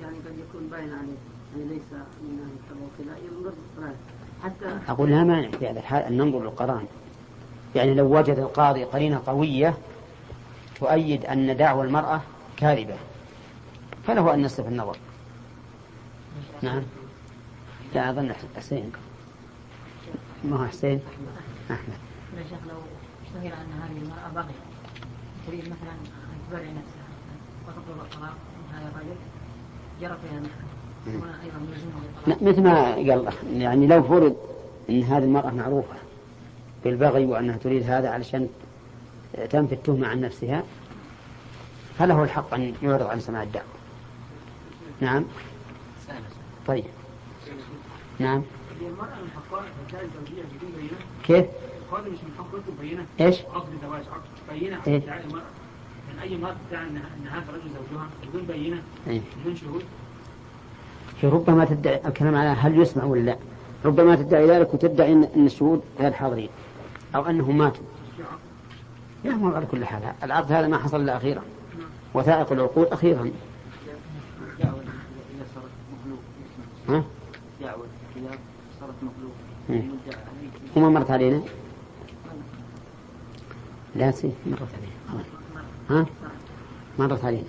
يعني قد يكون باين عليه يعني ليس من أهل الطلاق لا ينظر حتى أقول لا مانع في هذا الحال أن ننظر للقرائن يعني لو وجد القاضي قرينة قوية تؤيد أن دعوى المرأة كاذبة فله أن يصرف النظر. نعم. لا أظن حسين. ما هو حسين؟ أحمد. يا شيخ لو اشتهر أن هذه المرأة بغية تريد مثلا أن تبرع نفسها وتطلب الطلاق من هذا الرجل؟ ملزمة مثل ما قال يعني لو فرض أن هذه المرأة معروفة بالبغي وأنها تريد هذا علشان تنفي التهمة عن نفسها فله الحق أن يعرض عن سماع الدعوة. نعم؟ طيب. نعم؟ كيف؟ القاضي مش من حقه يطلب بينة إيش؟ عقد زواج عقد بينة إيه؟ عن ادعاء المرأة من أي مرأة تدعي أن هذا الرجل زوجها بدون بينة إيه؟ بدون شهود في ربما تدعي الكلام على هل يسمع ولا لا ربما تدعي ذلك وتدعي ان الشهود غير حاضرين أو انهم ماتوا يا مو على كل حال العقد هذا ما حصل الا أخيرا وثائق العقود أخيرا ها دعوة صارت وما مرت علينا لا سي مرت علينا. ها؟ مرت علينا.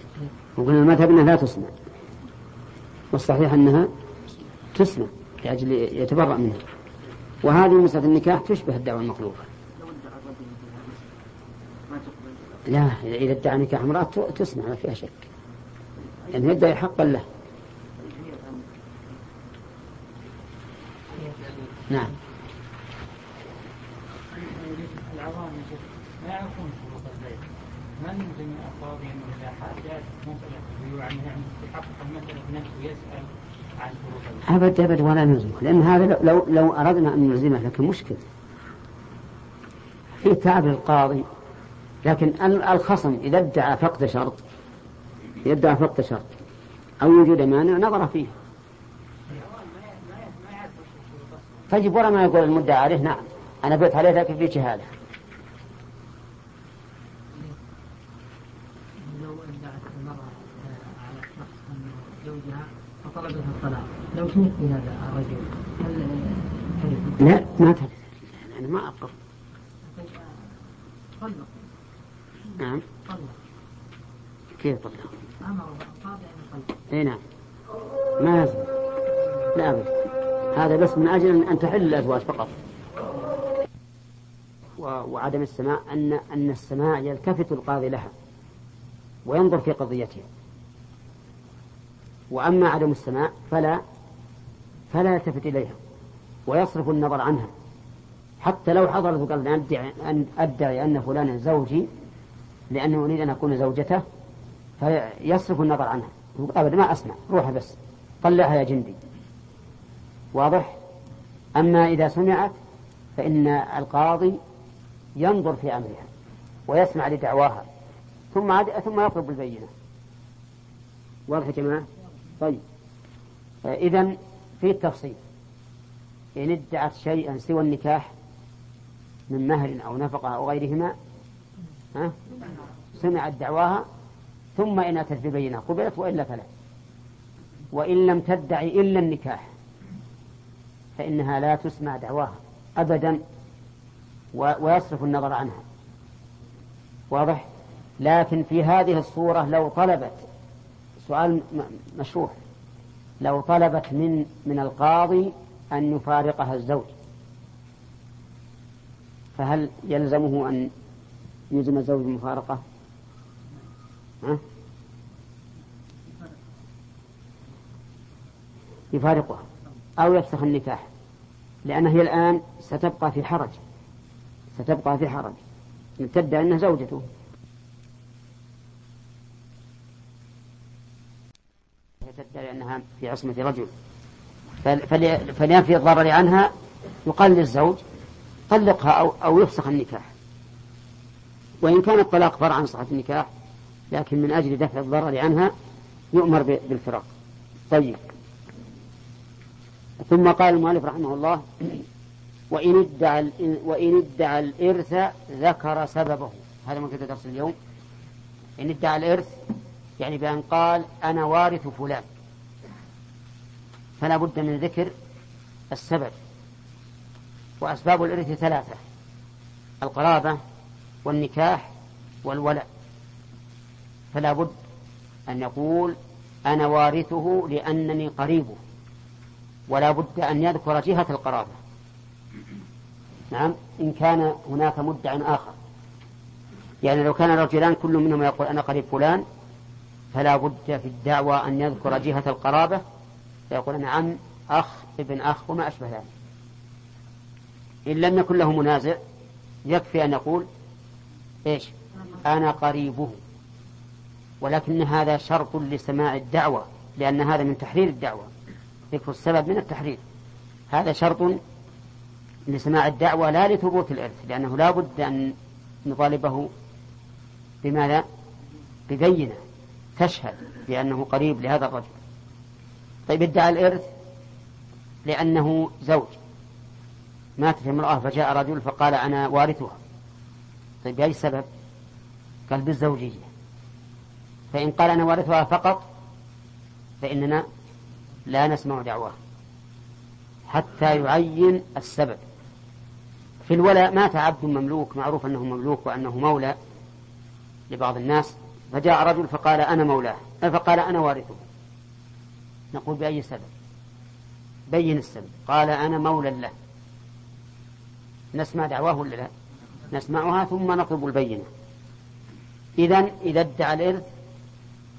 وقلنا المذهب إنها لا تسمع والصحيح أنها تسمع لأجل يتبرأ منها. وهذه مسألة النكاح تشبه الدعوة تقبل لا إذا ادعى نكاح امرأة تسمع ما فيها شك. يعني يدعي حقا له. نعم. ما يعرفون شروط البيع ما نلزم القاضي انه إذا حاجات مساله البيوع يعني يحقق المساله بنفسه ويسأل عن شروط البيع أبد أبد ولا نلزمه لأن هذا لو- لو, أردنا أن نلزمه لكن مشكلة. في تعب للقاضي لكن ال- الخصم إذا ادعى فقد شرط. إذا ادعى فقد شرط. أو وجود مانع نظر فيه. طيب ورا ما يقول المدعى عليه؟ نعم. أنا بيت عليه لكن في شهادة لو ادعت المرأة آه، على شخص أنه زوجها فطلبت الطلاق هذا الرجل. هل؟ لا ما ترى أنا ما أقر طلق. نعم. طلق. كيف طلع أمر القاضي أن يطلق. اي نعم. ما يلزم لا أبدا هذا بس من أجل أن تحل الأزواج فقط. وعدم السماع أن أن السماع يلتفت القاضي لها وينظر في قضيتها. وأما عدم السماع فلا فلا يلتفت إليها ويصرف النظر عنها. حتى لو حضرت وقال أدعي أن أدعي أن فلانا زوجي لأنه أريد أن أكون زوجته فيصرف النظر عنها. أبدا ما أسمع روح بس طلعها يا جندي. واضح؟ أما إذا سمعت فإن القاضي ينظر في أمرها ويسمع لدعواها ثم عد... ثم يطلب البينة. واضح يا جماعة؟ طيب. إذا في التفصيل. إن ادعت شيئا سوى النكاح من مهر أو نفقة أو غيرهما ها؟ سمعت دعواها ثم إن أتت ببينة قبلت وإلا فلا. وإن لم تدعي إلا النكاح فإنها لا تسمع دعواها أبدا ويصرف النظر عنها. واضح؟ لكن في هذه الصورة لو طلبت سؤال مشروع لو طلبت من من القاضي أن يفارقها الزوج فهل يلزمه أن يلزم الزوج المفارقة؟ ها؟ يفارقها أو يفسخ النكاح لأنها هي الآن ستبقى في حرج ستبقى في حرج تدعي أنها زوجته تدعي أنها في عصمة رجل. فل- فل- فلينفي الضرر عنها يقال للزوج طلقها أو, أو يفسخ النكاح. وإن كان الطلاق فرع عن صحة النكاح لكن من أجل دفع الضرر عنها يؤمر بالفراق. طيب. ثم قال المؤلف رحمه الله وإن ادعى وإن ادعى الإرث ذكر سببه. هذا من كتاب درس اليوم. إن ادعى الإرث يعني بأن قال أنا وارث فلان. فلا بد من ذكر السبب. وأسباب الإرث ثلاثة القرابة والنكاح والولاء فلا بد أن يقول أنا وارثه لأنني قريبه. ولا بد أن يذكر جهة القرابة. نعم إن كان هناك مدع آخر. يعني لو كان رجلان كل منهم يقول أنا قريب فلان فلا بد في الدعوة أن يذكر جهة القرابة. فيقول أنا عم أخ ابن أخ وما أشبه ذلك. إن لم يكن له منازع يكفي أن يقول إيش؟ أنا قريبه. ولكن هذا شرط لسماع الدعوة لأن هذا من تحرير الدعوة. ذكر السبب من التحرير. هذا شرط لسماع الدعوة لا لثبوت الإرث لأنه لا بد أن نطالبه بماذا؟ ببينة. تشهد بأنه قريب لهذا الرجل. طيب ادعى الإرث لأنه زوج. ماتت امرأة فجاء رجل فقال أنا وارثها. طيب بأي سبب؟ قال بالزوجية. فإن قال أنا وارثها فقط فإننا لا نسمع دعواه حتى يعين السبب. في الولاء مات عبد مملوك معروف أنه مملوك وأنه مولى لبعض الناس. فجاء رجل فقال أنا مولاه فقال أنا وارثه. نقول بأي سبب؟ بين السبب. قال أنا مولى له. نسمع دعواه ولا لا؟ نسمعها ثم نطلب البينة. إذا إذا ادعى الإرث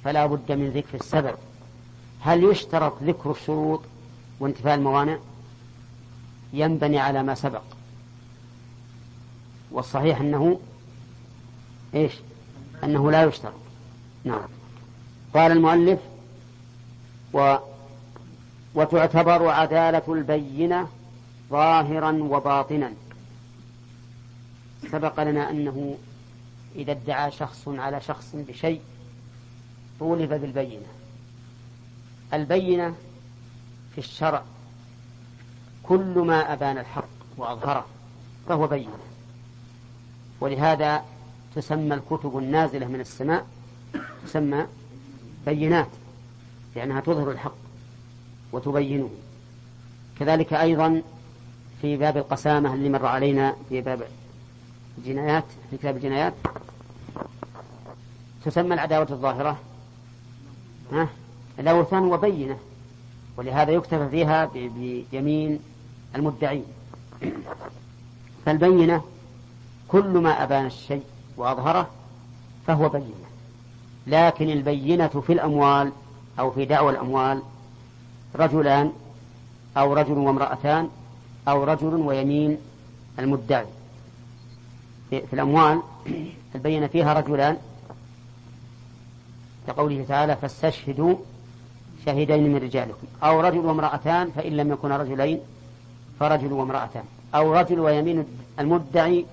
فلا بد من ذكر السبب. هل يشترط ذكر الشروط وانتفاء الموانع؟ ينبني على ما سبق. والصحيح أنه إيش؟ أنه لا يشترط. نعم. قال المؤلف و وتعتبر عدالة البينة ظاهرا وباطنا. سبق لنا أنه إذا ادعى شخص على شخص بشيء طولب بالبينة. البينة في الشرع كل ما أبان الحق وأظهره فهو بينة. ولهذا تسمى الكتب النازلة من السماء تسمى بينات لأنها تظهر الحق وتبينه. كذلك أيضا في باب القسامة اللي مر علينا في باب الجنايات في كتاب الجنايات تسمى العداوة الظاهرة. ها؟ الأوثان وبينة ولهذا يكتفى فيها بيمين المدعين. فالبينة كل ما أبان الشيء وأظهره فهو بينة. لكن البينة في الأموال أو في دعوى الأموال رجلان أو رجل وامرأتان أو رجل ويمين المدعي. في الأموال البينة فيها رجلان. كقوله تعالى فاستشهدوا شهيدين من رجالكم. أو رجل وامرأتان فإن لم يكونا رجلين فرجل وامرأتان. أو رجل ويمين المدعي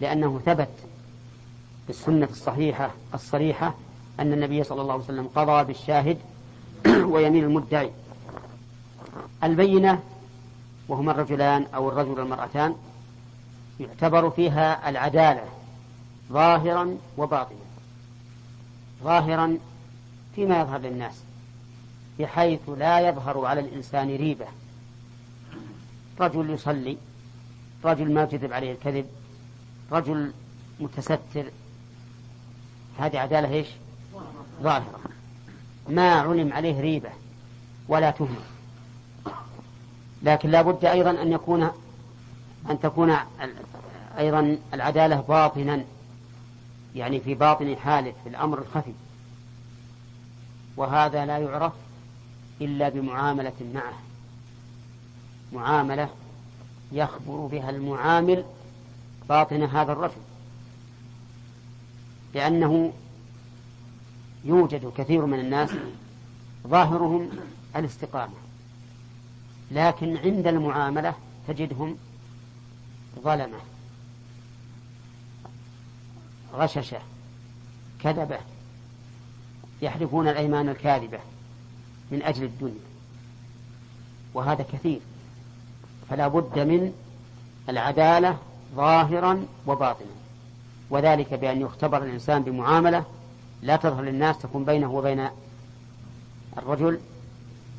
لأنه ثبت في السنة الصحيحة الصريحة أن النبي صلى الله عليه وسلم قضى بالشاهد ويمين المدعي. البينة وهما الرجلان أو الرجل والمرأتان يعتبر فيها العدالة ظاهرا وباطنا. ظاهرا فيما يظهر للناس بحيث لا يظهر على الإنسان ريبة. رجل يصلي رجل ما كذب عليه الكذب رجل متستر هذه عدالة إيش؟ ظاهرة. ما علم عليه ريبة ولا تهمة. لكن لا بد أيضا أن يكون أن تكون أيضا العدالة باطنا. يعني في باطن حاله في الأمر الخفي. وهذا لا يعرف إلا بمعاملة معه. معاملة يخبر بها المعامل باطن هذا الرجل. لأنه يوجد كثير من الناس ظاهرهم الاستقامة لكن عند المعاملة تجدهم ظلمة غششة كذبة يحلفون الأيمان الكاذبة من أجل الدنيا وهذا كثير فلا بد من العدالة ظاهرا وباطنا. وذلك بأن يختبر الإنسان بمعاملة لا تظهر للناس تكون بينه وبين الرجل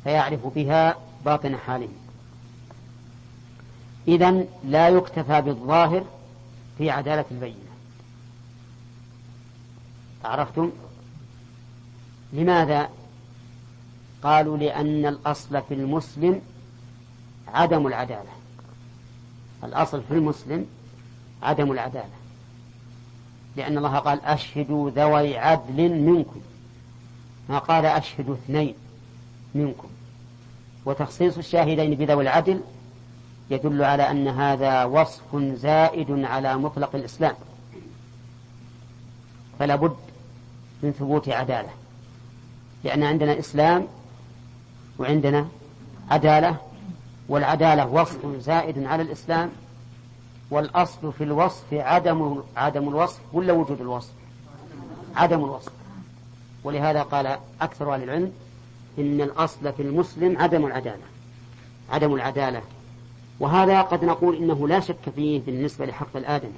فيعرف بها باطن حاله. إذا لا يكتفى بالظاهر في عدالة البينة. عرفتم؟ لماذا قالوا لأن الأصل في المسلم عدم العدالة؟ الأصل في المسلم عدم العدالة. لأن الله قال أشهدوا ذوي عدل منكم. ما قال أشهدوا اثنين منكم. وتخصيص الشاهدين بذوي العدل يدل على أن هذا وصف زائد على مطلق الإسلام. فلا بد من ثبوت عدالة. لأن عندنا إسلام وعندنا عدالة والعدالة وصف زائد على الإسلام والأصل في الوصف عدم عدم الوصف ولا وجود الوصف؟ عدم الوصف. ولهذا قال أكثر أهل العلم إن الأصل في المسلم عدم العدالة. عدم العدالة. وهذا قد نقول إنه لا شك فيه بالنسبة لحق الآدمي.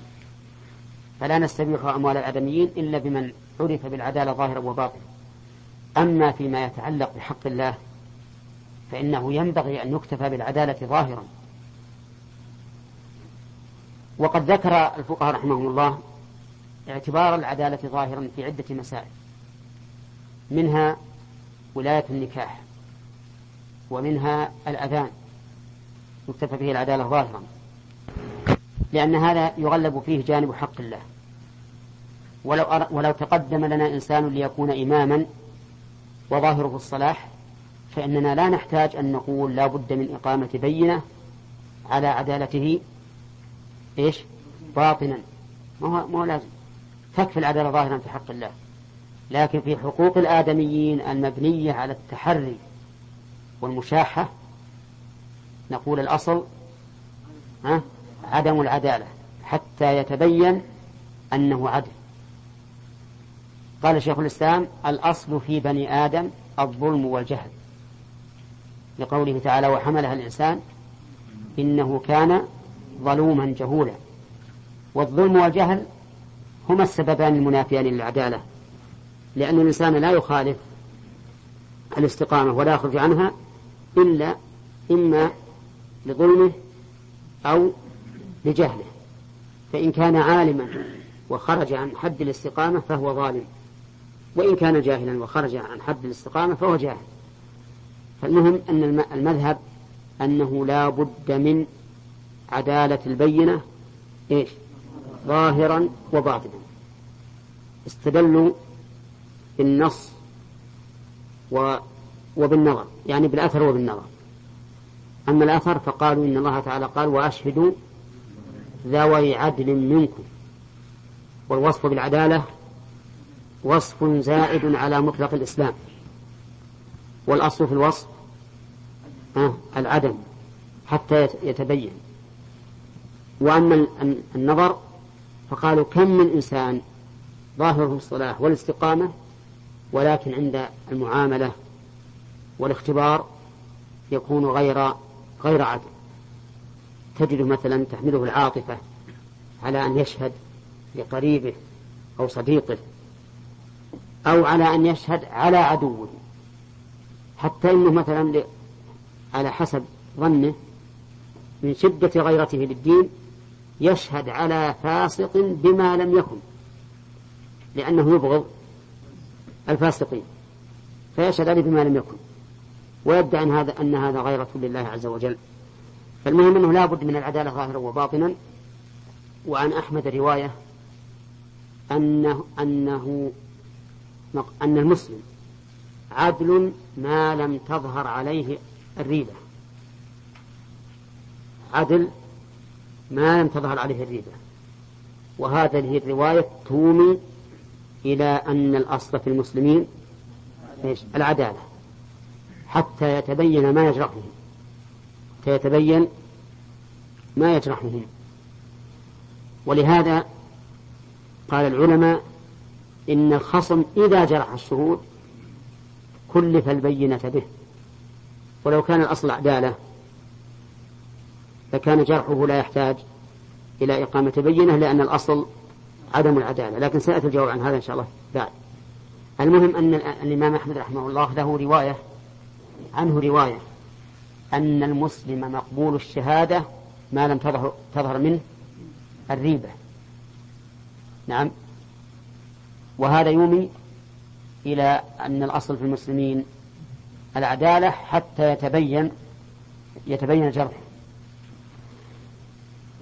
فلا نستبيح أموال الآدميين إلا بمن عرف بالعدالة ظاهرا وباطنا. أما فيما يتعلق بحق الله فإنه ينبغي أن يكتفى بالعدالة ظاهرا. وقد ذكر الفقهاء رحمهم الله اعتبار العدالة ظاهرا في عدة مسائل منها ولاية النكاح ومنها الأذان يكتفى به العدالة ظاهرا لأن هذا يغلب فيه جانب حق الله. ولو, أر... ولو تقدم لنا إنسان ليكون إماما وظاهره الصلاح فإننا لا نحتاج أن نقول لا بد من إقامة بينة على عدالته إيش؟ باطنا. ما هو, ما هو لازم. تكفي العدالة ظاهرا في حق الله. لكن في حقوق الآدميين المبنية على التحري والمشاحة نقول الأصل ها عدم العدالة حتى يتبين أنه عدل. قال شيخ الإسلام الأصل في بني آدم الظلم والجهل. لقوله تعالى وحملها الإنسان إنه كان ظلوما جهولا والظلم والجهل هما السببان المنافيان للعدالة لأن الإنسان لا يخالف الاستقامة ولا يخرج عنها إلا إما لظلمه أو لجهله. فإن كان عالما وخرج عن حد الاستقامة فهو ظالم وإن كان جاهلا وخرج عن حد الاستقامة فهو جاهل. فالمهم أن المذهب أنه لا بد من عدالة البينة إيش؟ ظاهرا وباطنا. استدلوا بالنص و وبالنظر يعني بالأثر وبالنظر. أما الأثر فقالوا إن الله تعالى قال وأشهدوا ذوي عدل منكم والوصف بالعدالة وصف زائد على مطلق الإسلام. والأصل في الوصف العدم حتى يتبين. وأما النظر فقالوا كم من إنسان ظاهره الصلاح والاستقامة ولكن عند المعاملة والاختبار يكون غير غير عدل تجده مثلا تحمله العاطفة على أن يشهد لقريبه أو صديقه أو على أن يشهد على عدوه. حتى إنه مثلا على حسب ظنه من شدة غيرته للدين يشهد على فاسق بما لم يكن لأنه يبغض الفاسقين فيشهد عليه بما لم يكن ويدعي أن هذا أن هذا غيرة لله عز وجل. فالمهم أنه لا بد من العدالة ظاهرا وباطنا وعن أحمد رواية أنه أنه أن المسلم عدل ما لم تظهر عليه الريبة. عدل ما لم تظهر عليه الريبة. وهذه الرواية تومي إلى أن الأصل في المسلمين؟ العدالة. حتى يتبين ما يجرحهم. حتى يتبين ما يجرحهم. ولهذا قال العلماء إن الخصم إذا جرح الشهود كلف البينة به. ولو كان الأصل عدالة فكان جرحه لا يحتاج إلى إقامة بينة لأن الأصل عدم العدالة لكن سيأتي الجواب عن هذا إن شاء الله بعد. المهم أن الإمام أحمد رحمه الله له رواية عنه رواية أن المسلم مقبول الشهادة ما لم تظهر, تظهر منه الريبة. نعم. وهذا يومي إلى أن الأصل في المسلمين العدالة حتى يتبين يتبين الجرح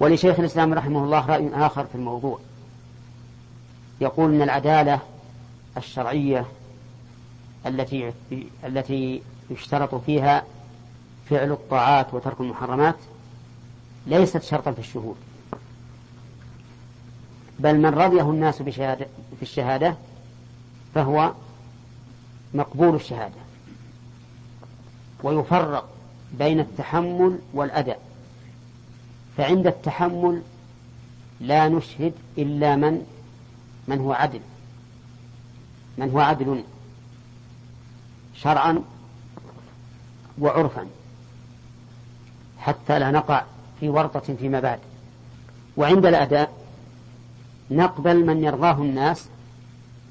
ولشيخ الإسلام رحمه الله رأي آخر في الموضوع. يقول أن العدالة الشرعية التي التي يشترط فيها فعل الطاعات وترك المحرمات ليست شرطا في الشهود. بل من رضيه الناس بشهادة في الشهادة فهو مقبول الشهادة. ويفرق بين التحمل والأداء فعند التحمل لا نشهد إلا من من هو عدل. من هو عدل؟ شرعا وعرفا. حتى لا نقع في ورطة فيما بعد. وعند الأداء نقبل من يرضاه الناس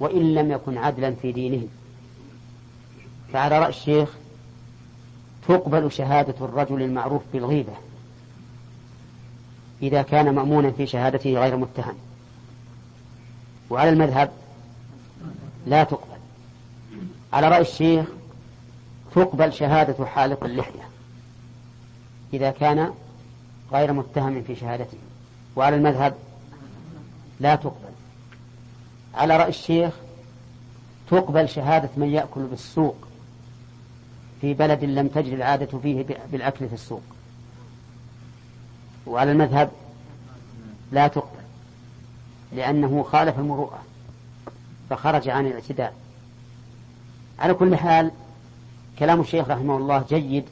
وإن لم يكن عدلا في دينه فعلى رأي الشيخ تقبل شهادة الرجل المعروف بالغيبة. إذا كان مأمونا في شهادته غير متهم. وعلى المذهب لا تقبل. على رأي الشيخ تقبل شهادة حالق اللحية إذا كان غير متهم في شهادته. وعلى المذهب لا تقبل. على رأي الشيخ تقبل شهادة من يأكل بالسوق في بلد لم تجري العادة فيه بالأكل في السوق. وعلى المذهب لا تقبل لأنه خالف المروءة فخرج عن الاعتدال على كل حال كلام الشيخ رحمه الله جيد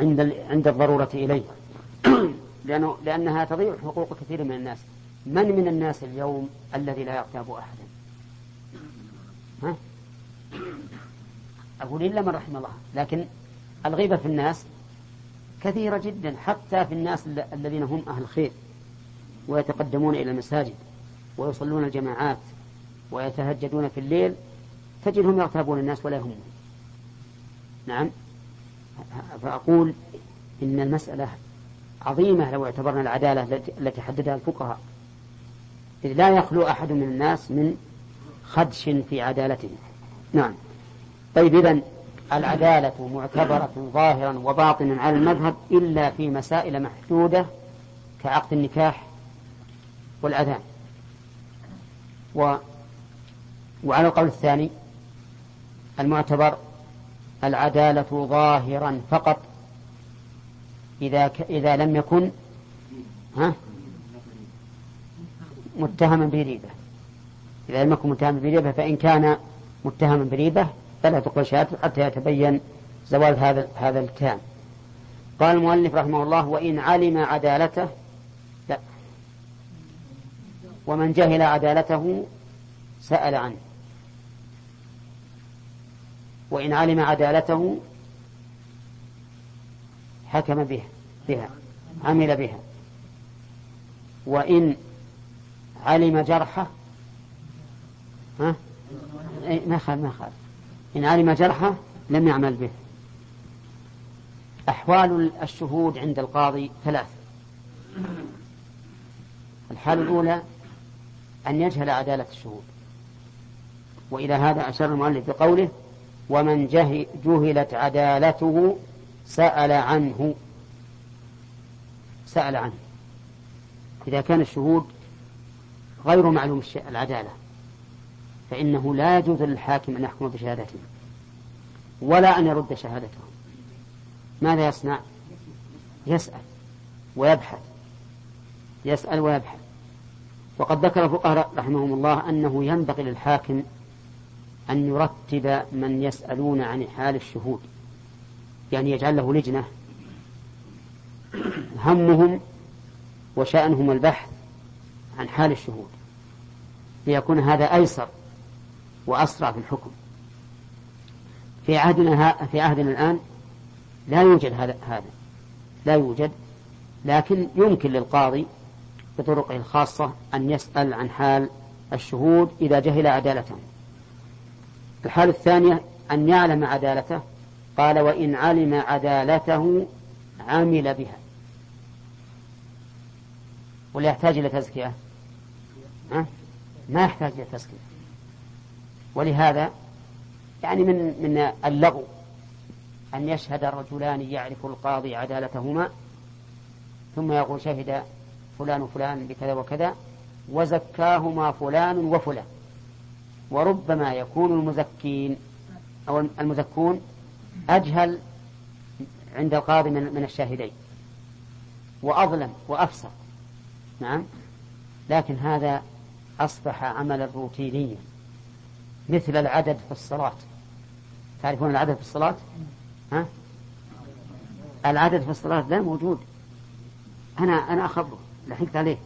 عند عند الضرورة إليه. لأنه لأنها تضيع حقوق كثير من الناس. من من الناس اليوم الذي لا يغتاب أحدا؟ ها؟ أقول إلا من رحم الله. لكن الغيبة في الناس كثيرة جدا حتى في الناس الذين هم أهل خير ويتقدمون إلى المساجد ويصلون الجماعات ويتهجدون في الليل تجدهم يغتابون الناس ولا يهمون نعم. فأقول إن المسألة عظيمة لو اعتبرنا العدالة التي حددها الفقهاء. إذ لا يخلو أحد من الناس من خدش في عدالته. نعم. طيب إذن العدالة معتبرة ظاهرا وباطنا على المذهب إلا في مسائل محدودة كعقد النكاح والأذان. و وعلى القول الثاني المعتبر العدالة ظاهرا فقط إذا ك... إذا لم يكن ها متهما بريبة. إذا لم يكن متهما بريبة فإن كان متهما بريبة فلا تقبل شهادته حتى يتبين زوال هذا هذا الاتهام. قال المؤلف رحمه الله وإن علم عدالته لا. ومن جهل عدالته سأل عنه. وإن علم عدالته حكم بها بها عمل بها. وإن علم جرحه ها؟ ما خال ما خال. إن علم جرحه لم يعمل به. أحوال الشهود عند القاضي ثلاث. الحالة الأولى أن يجهل عدالة الشهود. وإلى هذا أشار المؤلف بقوله ومن جهلت عدالته سأل عنه. سأل عنه. إذا كان الشهود غير معلوم العدالة. فإنه لا يجوز للحاكم أن يحكم بشهادته ولا أن يرد شهادته. ماذا يصنع؟ يسأل ويبحث. يسأل ويبحث. وقد ذكر الفقهاء رحمهم الله أنه ينبغي للحاكم أن يرتب من يسألون عن حال الشهود. يعني يجعل له لجنة. همهم وشأنهم البحث عن حال الشهود. ليكون هذا أيسر وأسرع في الحكم. في عهدنا في عهدنا الآن لا يوجد هذا هذا. لا يوجد. لكن يمكن للقاضي بطرقه الخاصة أن يسأل عن حال الشهود إذا جهل عدالتهم الحالة الثانية أن يعلم عدالته. قال وإن علم عدالته عمل بها. ولا يحتاج إلى تزكية؟ ما يحتاج إلى تزكية. ولهذا يعني من من اللغو أن يشهد الرجلان يعرف القاضي عدالتهما ثم يقول شهد فلان وفلان بكذا وكذا وزكاهما فلان وفلان. وربما يكون المزكين أو المزكون أجهل عند القاضي من, من الشاهدين وأظلم وأفسق. نعم. لكن هذا أصبح عملا روتينيا مثل العدد في الصلاة. تعرفون العدد في الصلاة؟ ها؟ العدد في الصلاة لا موجود. أنا أنا أخبره لحقت عليه.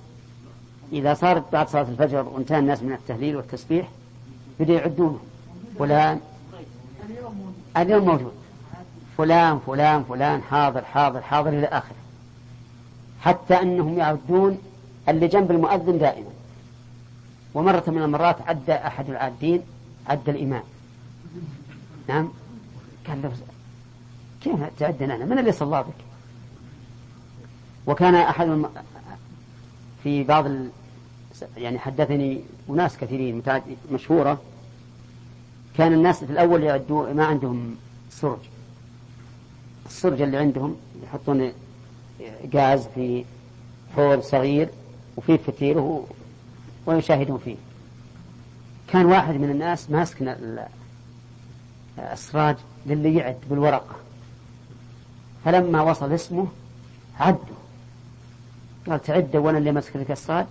إذا صارت بعد صلاة الفجر وانتهى الناس من التهليل والتسبيح بدأوا يعدونه فلان اليوم موجود. فلان فلان فلان حاضر حاضر حاضر إلى آخره. حتى أنهم يعدون اللي جنب المؤذن دائما. ومرة من المرات عد أحد العادين عد الإمام. نعم؟ قال له كيف تعدنا أنا؟ من اللي صلى بك؟ وكان أحد الم... في بعض ال... يعني حدثني أناس كثيرين مشهورة. كان الناس في الأول يعدوا ما عندهم سرج. السرج اللي عندهم يحطون غاز في حوض صغير وفيه فتيل ويشاهدون فيه. كان واحد من الناس ماسك السراج للي يعد بالورقة. فلما وصل اسمه عدوا. قال تعد وأنا اللي ماسك لك السراج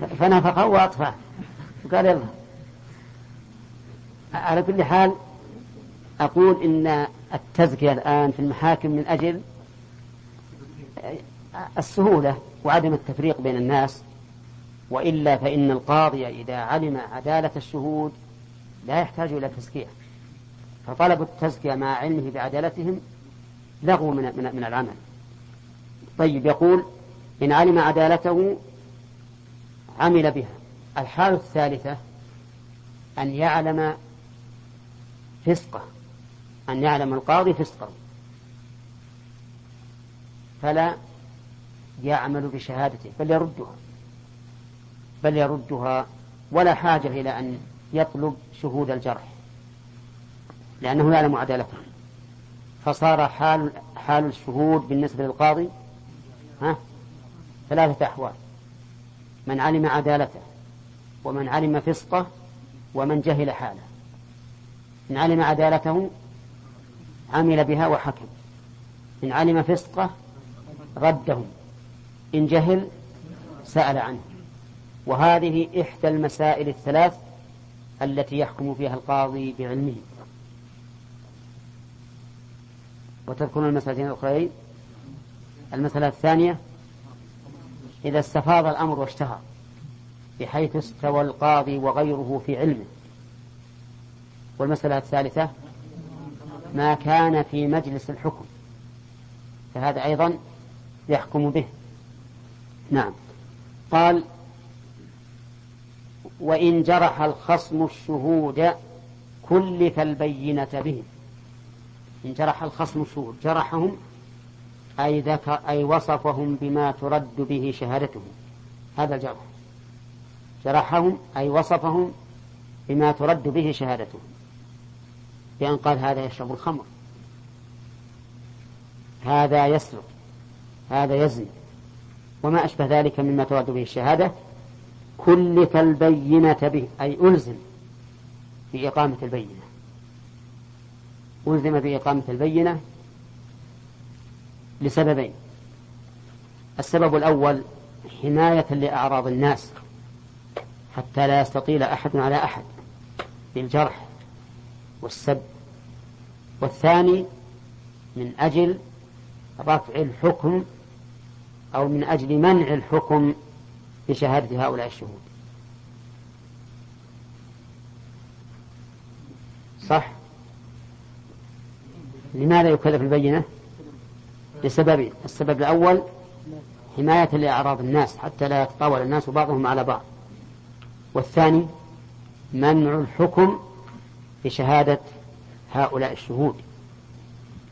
فنفخه واطفاه وقال يلا. على كل حال أقول إن التزكية الآن في المحاكم من أجل السهولة وعدم التفريق بين الناس وإلا فإن القاضي إذا علم عدالة الشهود لا يحتاج إلى تزكية فطلب التزكية مع علمه بعدالتهم لغو من, من, من العمل. طيب يقول إن علم عدالته عمل بها. الحالة الثالثة أن يعلم فسقه. أن يعلم القاضي فسقه. فلا يعمل بشهادته بل يردها. بل يردها ولا حاجة إلى أن يطلب شهود الجرح لأنه يعلم عدالته. فصار حال حال الشهود بالنسبة للقاضي ها ثلاثة أحوال. من علم عدالته ومن علم فسقه ومن جهل حاله. إن علم عدالته عمل بها وحكم. إن علم فسقه ردهم إن جهل سأل عنه. وهذه إحدى المسائل الثلاث التي يحكم فيها القاضي بعلمه. وتذكرون المسألتين الأخرين؟ المسألة الثانية إذا استفاض الأمر واشتهر بحيث استوى القاضي وغيره في علمه. والمسألة الثالثة ما كان في مجلس الحكم. فهذا أيضا يحكم به. نعم. قال وإن جرح الخصم الشهود كلف البينة به إن جرح الخصم الشهود جرحهم أي ذكر أي وصفهم بما ترد به شهادتهم. هذا الجرح. جرحهم أي وصفهم بما ترد به شهادتهم. بأن قال هذا يشرب الخمر. هذا يسرق. هذا يزني. وما أشبه ذلك مما ترد به الشهادة كلف البينة به. أي ألزم بإقامة البينة. ألزم بإقامة البينة لسببين. السبب الأول حماية لأعراض الناس حتى لا يستطيل أحد على أحد بالجرح والسب. والثاني من أجل رفع الحكم أو من أجل منع الحكم بشهادة هؤلاء الشهود. صح؟ لماذا يكلف البينة؟ لسببين السبب الأول حماية لأعراض الناس حتى لا يتطاول الناس بعضهم على بعض. والثاني منع الحكم بشهادة هؤلاء الشهود.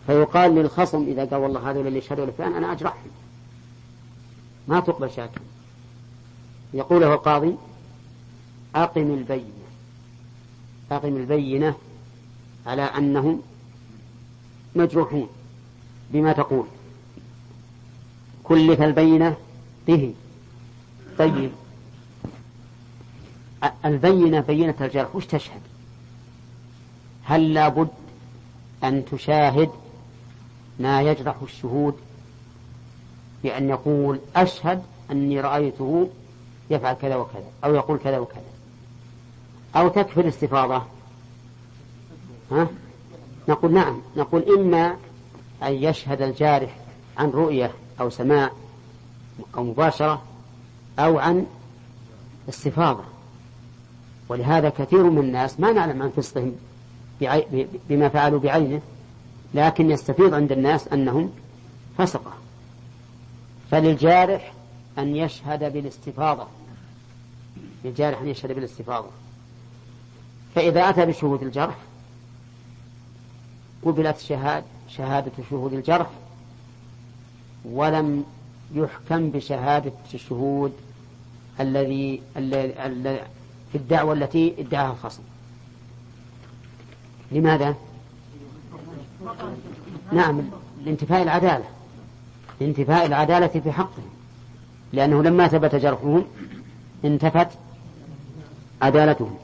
فيقال للخصم إذا قال والله هذول اللي شهدوا لفلان أنا أجرحهم. ما تقبل شهادتهم يقول له القاضي أقم البينة. أقم البينة على أنهم مجروحون بما تقول. كلف البينة به. طيب. البينة بينة الجرح وش تشهد؟ هل لابد أن تشاهد ما يجرح الشهود؟ بأن يقول أشهد أني رأيته يفعل كذا وكذا أو يقول كذا وكذا. أو تكفي الاستفاضة. ها؟ نقول نعم نقول إما أن يشهد الجارح عن رؤية أو سماع أو مباشرة أو عن استفاضة. ولهذا كثير من الناس ما نعلم عن فسقهم بما فعلوا بعينه لكن يستفيض عند الناس أنهم فسقة فللجارح أن يشهد بالاستفاضة. للجارح أن يشهد بالاستفاضة فإذا أتى بشهود الجرح قبلت شهاد شهادة شهود الجرح ولم يحكم بشهادة الشهود الذي في الدعوة التي ادعاها الخصم. لماذا؟ نعم لانتفاء العدالة. لانتفاء العدالة في حقهم. لأنه لما ثبت جرحهم انتفت عدالتهم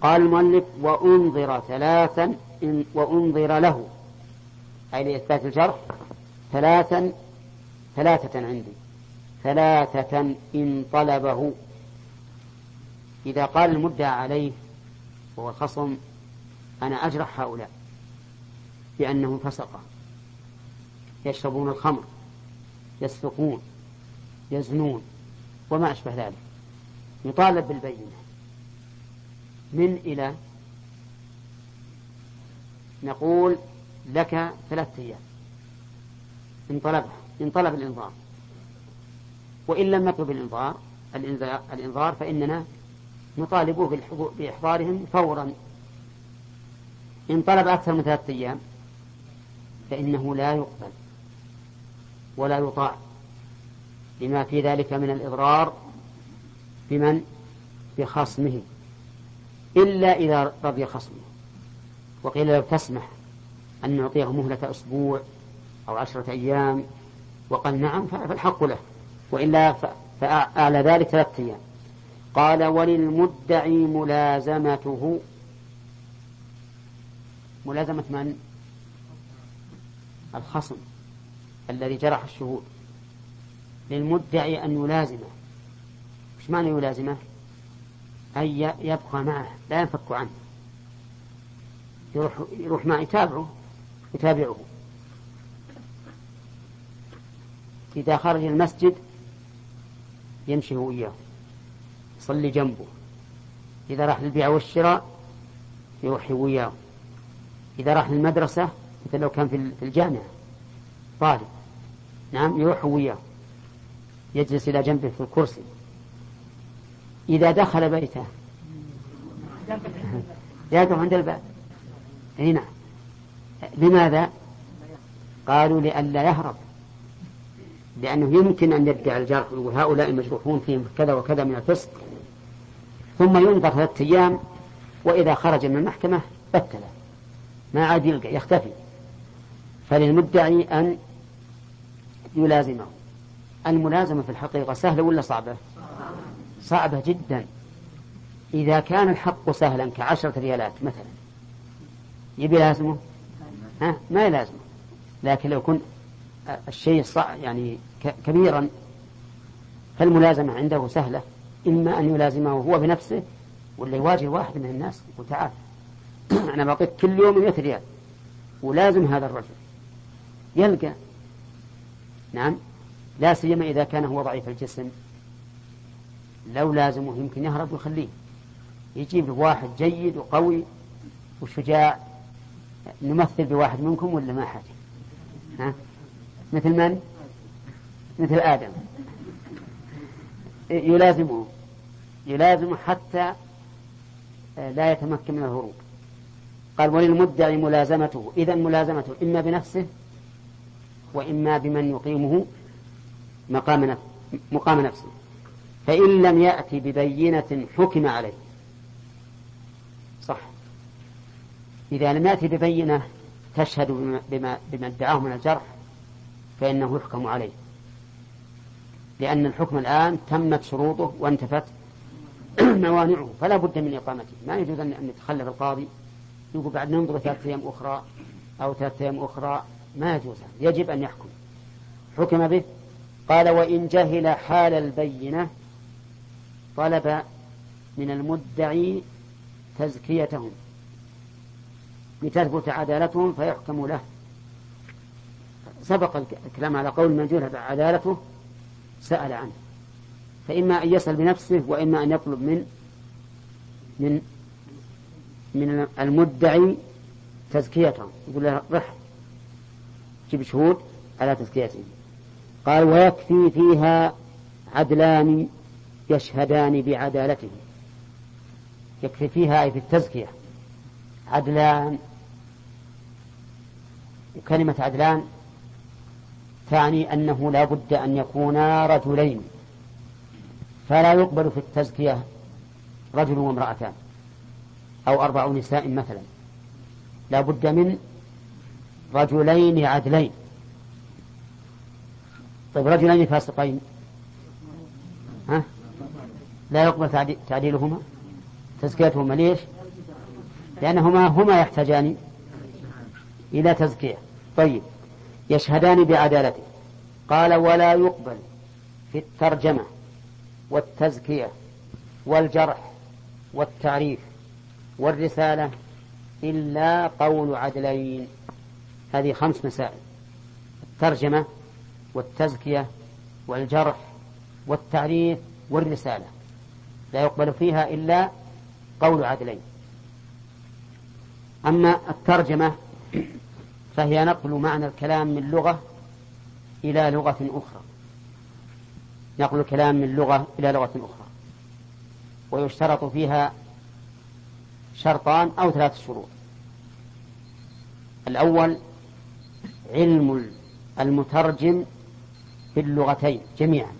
قال المؤلف وأنظر ثلاثا إن وأنظر له. أي لإثبات الجرح ثلاثا ثلاثة عندي. ثلاثة إن طلبه. إذا قال المدعى عليه وهو الخصم أنا أجرح هؤلاء بأنهم فسقة. يشربون الخمر يسرقون يزنون وما أشبه ذلك. يطالب بالبينة. من إلى نقول لك ثلاثة أيام. إن طلب إن طلب الإنظار وإن لم نطلب الإنظار الإنظار فإننا نطالبه بإحضارهم فورا. إن طلب أكثر من ثلاثة أيام فإنه لا يقبل ولا يطاع. لما في ذلك من الإضرار بمن؟ بخصمه. إلا إذا رضي خصمه. وقيل لو تسمح أن نعطيه مهلة أسبوع أو عشرة أيام. وقال نعم فالحق له. وإلا فأعلى ذلك ثلاثة أيام. قال وللمدعي ملازمته. ملازمة من؟ الخصم الذي جرح الشهود. للمدعي أن يلازمه. إيش معنى يلازمه؟ أن يبقى معه لا ينفك عنه. يروح يروح معه يتابعه يتابعه. إذا خرج المسجد يمشي هو وياه يصلي جنبه. إذا راح للبيع والشراء يروح وياه. إذا راح للمدرسة مثل لو كان في الجامعة طالب. نعم يروح وياه. يجلس إلى جنبه في الكرسي. إذا دخل بيته. يقف عند الباب. أي نعم. لماذا؟ قالوا لئلا يهرب. لأنه يمكن أن يدعي الجرح ويقول هؤلاء المجروحون فيهم كذا وكذا من الفسق. ثم ينظر ثلاثة أيام وإذا خرج من المحكمة بتله ما عاد يلقى يختفي. فللمدعي أن يلازمه. الملازمة في الحقيقة سهلة ولا صعبة؟ صعبة جدا. إذا كان الحق سهلا كعشرة ريالات مثلا. يبي لازمه؟ ها؟ ما يلازمه. لكن لو كن الشيء صع يعني كبيرا فالملازمة عنده سهلة. إما أن يلازمه هو بنفسه ولا يواجه واحد من الناس. يقول تعال أنا بعطيك كل يوم 100 ريال. ولازم هذا الرجل. يلقى. نعم. لا سيما إذا كان هو ضعيف الجسم. لو لازمه يمكن يهرب ويخليه. يجيب واحد جيد وقوي وشجاع. نمثل بواحد منكم ولا ما حاجة ها؟ مثل من؟ مثل آدم. يلازمه. يلازمه حتى لا يتمكن من الهروب. قال وللمدعي ملازمته. إذا ملازمته إما بنفسه وإما بمن يقيمه مقام نفسه مقام نفسه. فإن لم يأتي ببينة حكم عليه. صح. إذا لم يأتي ببينة تشهد بما, بما ادعاه من الجرح فإنه يحكم عليه. لأن الحكم الآن تمت شروطه وانتفت موانعه فلا بد من إقامته. ما يجوز أن يتخلف القاضي يقول بعد ننظر ثلاثة أيام أخرى أو ثلاثة أيام أخرى ما يجوز. يجب أن يحكم. حكم به قال وإن جهل حال البينة طلب من المدعي تزكيتهم لتثبت عدالتهم فيحكم له. سبق الكلام على قول من جهل عدالته سأل عنه. فإما أن يسأل بنفسه وإما أن يطلب من من من المدعي تزكيته يقول له رح جيب شهود على تزكيته قال ويكفي فيها عدلان يشهدان بعدالته. يكفي فيها أي في التزكية. عدلان. وكلمة عدلان تعني أنه لا بد أن يكونا رجلين. فلا يقبل في التزكية رجل وامرأتان. أو أربع نساء مثلا. لا بد من رجلين عدلين. طيب رجلين فاسقين. لا يقبل تعديلهما. تزكيتهما ليش؟ لأنهما هما يحتاجان إلى تزكية. طيب. يشهدان بعدالته. قال ولا يقبل في الترجمة والتزكية والجرح والتعريف والرسالة إلا قول عدلين. هذه خمس مسائل. الترجمة والتزكية والجرح والتعريف والرسالة. لا يقبل فيها إلا قول عدلين. أما الترجمة فهي نقل معنى الكلام من لغة إلى لغة أخرى. نقل الكلام من لغة إلى لغة أخرى. ويشترط فيها شرطان أو ثلاث شروط. الأول علم المترجم باللغتين جميعا.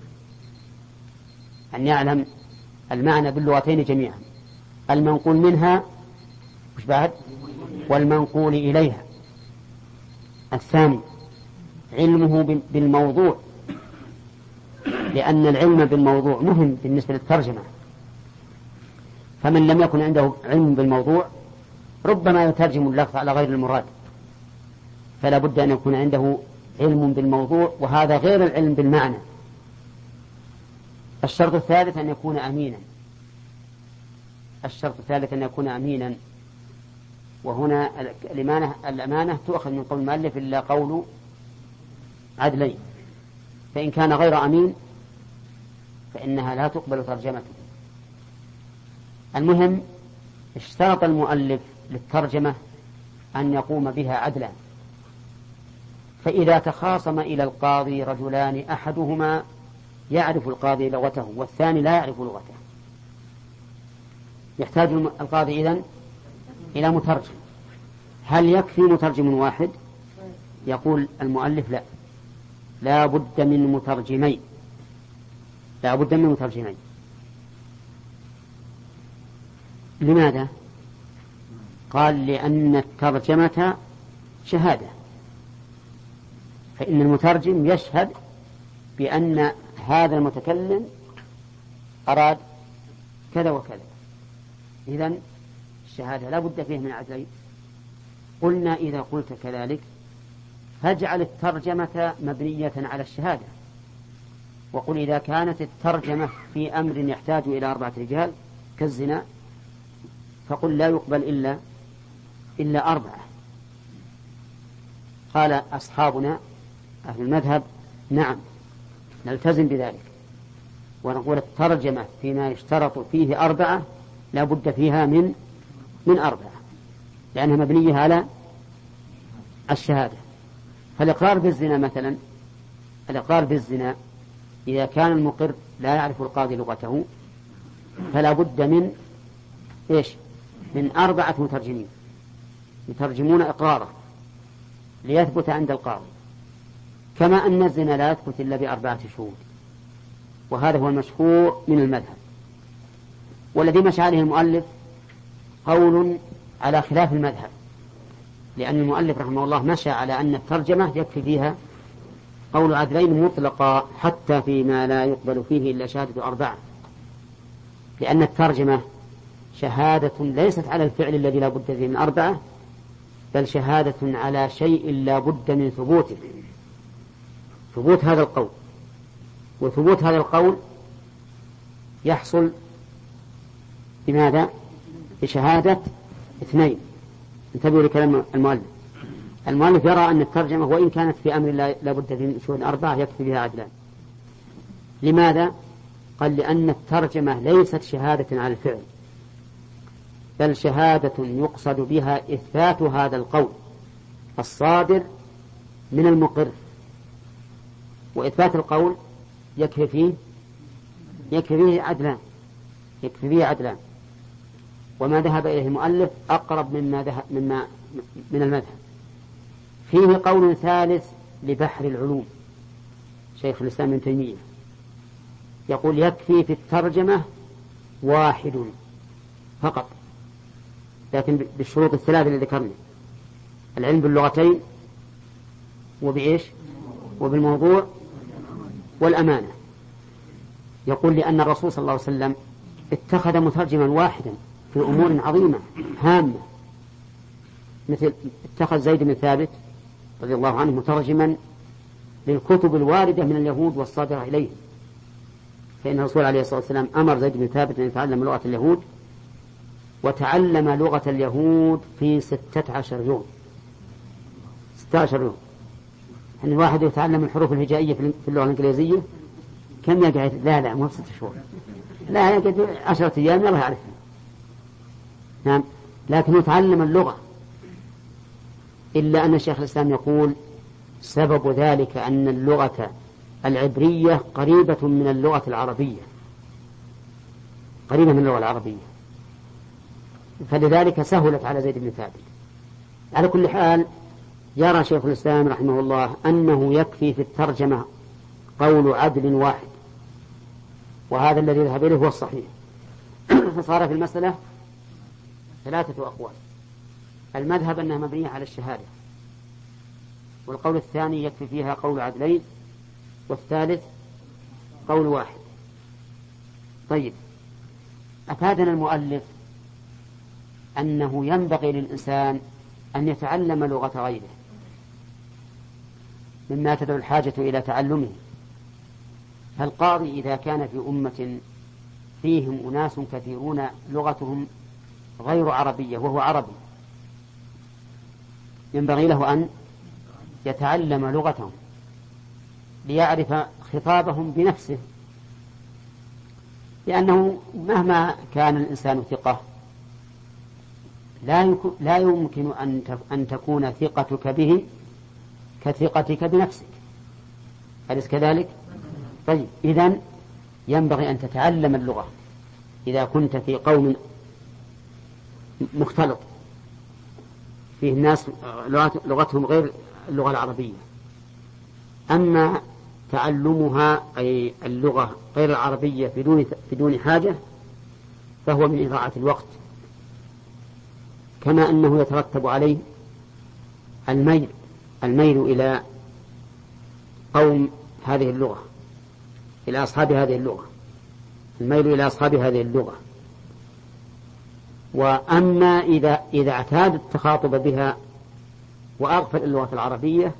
أن يعلم المعنى باللغتين جميعا. المنقول منها وش بعد؟ والمنقول إليها. الثاني علمه بالموضوع. لأن العلم بالموضوع مهم بالنسبة للترجمة. فمن لم يكن عنده علم بالموضوع ربما يترجم اللفظ على غير المراد. فلا بد أن يكون عنده علم بالموضوع وهذا غير العلم بالمعنى. الشرط الثالث أن يكون أمينا. الشرط الثالث أن يكون أمينا. وهنا الأمانة, الأمانة تؤخذ من قول المؤلف إلا قول عدلين. فإن كان غير أمين فإنها لا تقبل ترجمته. المهم اشترط المؤلف للترجمة أن يقوم بها عدلا. فإذا تخاصم إلى القاضي رجلان أحدهما يعرف القاضي لغته والثاني لا يعرف لغته. يحتاج القاضي إذن إلى مترجم. هل يكفي مترجم واحد؟ يقول المؤلف لا. لا بد من مترجمين. لا بد من مترجمين. لماذا؟ قال لأن الترجمة شهادة. فإن المترجم يشهد بأن هذا المتكلم أراد كذا وكذا. إذن الشهادة لا بد فيه من عدلين قلنا إذا قلت كذلك فاجعل الترجمة مبنية على الشهادة. وقل إذا كانت الترجمة في أمر يحتاج إلى أربعة رجال كالزنا فقل لا يقبل إلا إلا أربعة. قال أصحابنا أهل المذهب نعم. نلتزم بذلك. ونقول الترجمة فيما يشترط فيه أربعة لا بد فيها من من أربعة. لأنها مبنية على الشهادة. فالإقرار بالزنا مثلا الإقرار بالزنا إذا كان المقر لا يعرف القاضي لغته فلا بد من إيش؟ من أربعة مترجمين يترجمون إقراره ليثبت عند القاضي. كما أن الزنا لا يثبت إلا بأربعة شهود. وهذا هو المشهور من المذهب. والذي مشى عليه المؤلف قول على خلاف المذهب. لأن المؤلف رحمه الله مشى على أن الترجمة يكفي فيها قول عدلين مطلقا حتى فيما لا يقبل فيه إلا شهادة أربعة. لأن الترجمة شهادة ليست على الفعل الذي لا بد فيه من أربعة بل شهادة على شيء لا بد من ثبوته. ثبوت هذا القول. وثبوت هذا القول يحصل بماذا؟ بشهادة اثنين. انتبهوا لكلام المؤلف. المؤلف يرى أن الترجمة وإن كانت في أمر لا بد من شهود أربعة يكفي بها عدلان. لماذا؟ قال لأن الترجمة ليست شهادة على الفعل بل شهادة يقصد بها إثبات هذا القول الصادر من المقر. وإثبات القول يكفي فيه يكفي فيه عدلان يكفي فيه عدلان وما ذهب إليه المؤلف أقرب مما ذهب مما من المذهب. فيه قول ثالث لبحر العلوم شيخ الإسلام ابن تيمية. يقول يكفي في الترجمة واحد فقط لكن بالشروط الثلاثة اللي ذكرنا العلم باللغتين وبإيش؟ وبالموضوع والأمانة. يقول لأن الرسول صلى الله عليه وسلم اتخذ مترجما واحدا في أمور عظيمة هامة. مثل اتخذ زيد بن ثابت رضي الله عنه مترجما للكتب الواردة من اليهود والصادرة إليهم فإن الرسول عليه الصلاة والسلام أمر زيد بن ثابت أن يتعلم لغة اليهود وتعلم لغة اليهود في ستة عشر يوم. ستة عشر يوم. يعني الواحد يتعلم الحروف الهجائية في اللغة الإنجليزية. كم يقعد؟ لا لا مو ستة شهور. لا يقعد عشرة أيام يلا يعرفها نعم. لكن يتعلم اللغة. إلا أن شيخ الإسلام يقول سبب ذلك أن اللغة العبرية قريبة من اللغة العربية. قريبة من اللغة العربية. فلذلك سهلت على زيد بن ثابت. على كل حال يرى شيخ الإسلام رحمه الله أنه يكفي في الترجمة قول عدل واحد وهذا الذي ذهب إليه هو الصحيح. فصار في المسألة ثلاثة أقوال. المذهب أنها مبنية على الشهادة والقول الثاني يكفي فيها قول عدلين والثالث قول واحد. طيب أفادنا المؤلف أنه ينبغي للإنسان أن يتعلم لغة غيره. مما تدعو الحاجة إلى تعلمه. فالقاضي إذا كان في أمة فيهم أناس كثيرون لغتهم غير عربية وهو عربي ينبغي له أن يتعلم لغتهم ليعرف خطابهم بنفسه. لأنه مهما كان الإنسان ثقة لا يمكن أن تكون ثقتك به كثقتك بنفسك. أليس كذلك؟ طيب إذا ينبغي أن تتعلم اللغة. إذا كنت في قوم مختلط فيه ناس لغتهم غير اللغة العربية. أما تعلمها أي اللغة غير العربية بدون بدون حاجة فهو من إضاعة الوقت. كما أنه يترتب عليه الميل. الميل إلى قوم هذه اللغة إلى أصحاب هذه اللغة الميل إلى أصحاب هذه اللغة. وأما إذا إذا اعتاد التخاطب بها وأغفل اللغة العربية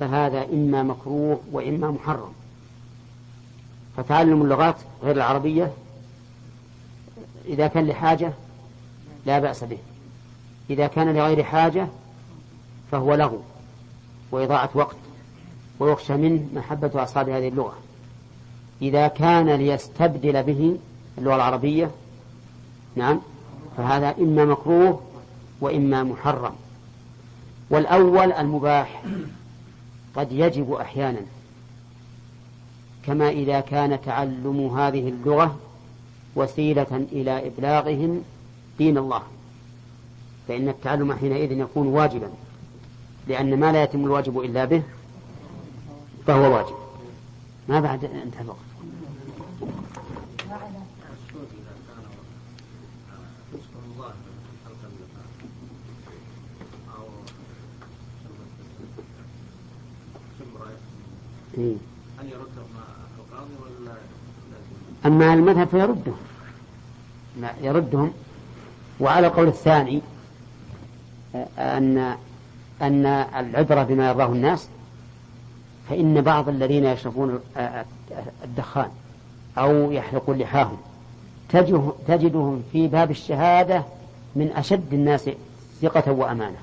فهذا إما مكروه وإما محرم. فتعلم اللغات غير العربية إذا كان لحاجة لا بأس به. إذا كان لغير حاجة فهو لغو. وإضاعة وقت ويخشى منه محبة أصحاب هذه اللغة. إذا كان ليستبدل به اللغة العربية نعم فهذا إما مكروه وإما محرم. والأول المباح قد يجب أحيانا كما إذا كان تعلم هذه اللغة وسيلة إلى إبلاغهم دين الله فإن التعلم حينئذ يكون واجبا. لأن ما لا يتم الواجب إلا به فهو واجب. ما بعد انتهى الوقت. إيه. أما المذهب فيردهم. يردهم. وعلى القول الثاني أن أن العبرة بما يرضاه الناس فإن بعض الذين يشربون الدخان أو يحلقون لحاهم تجدهم في باب الشهادة من أشد الناس ثقة وأمانة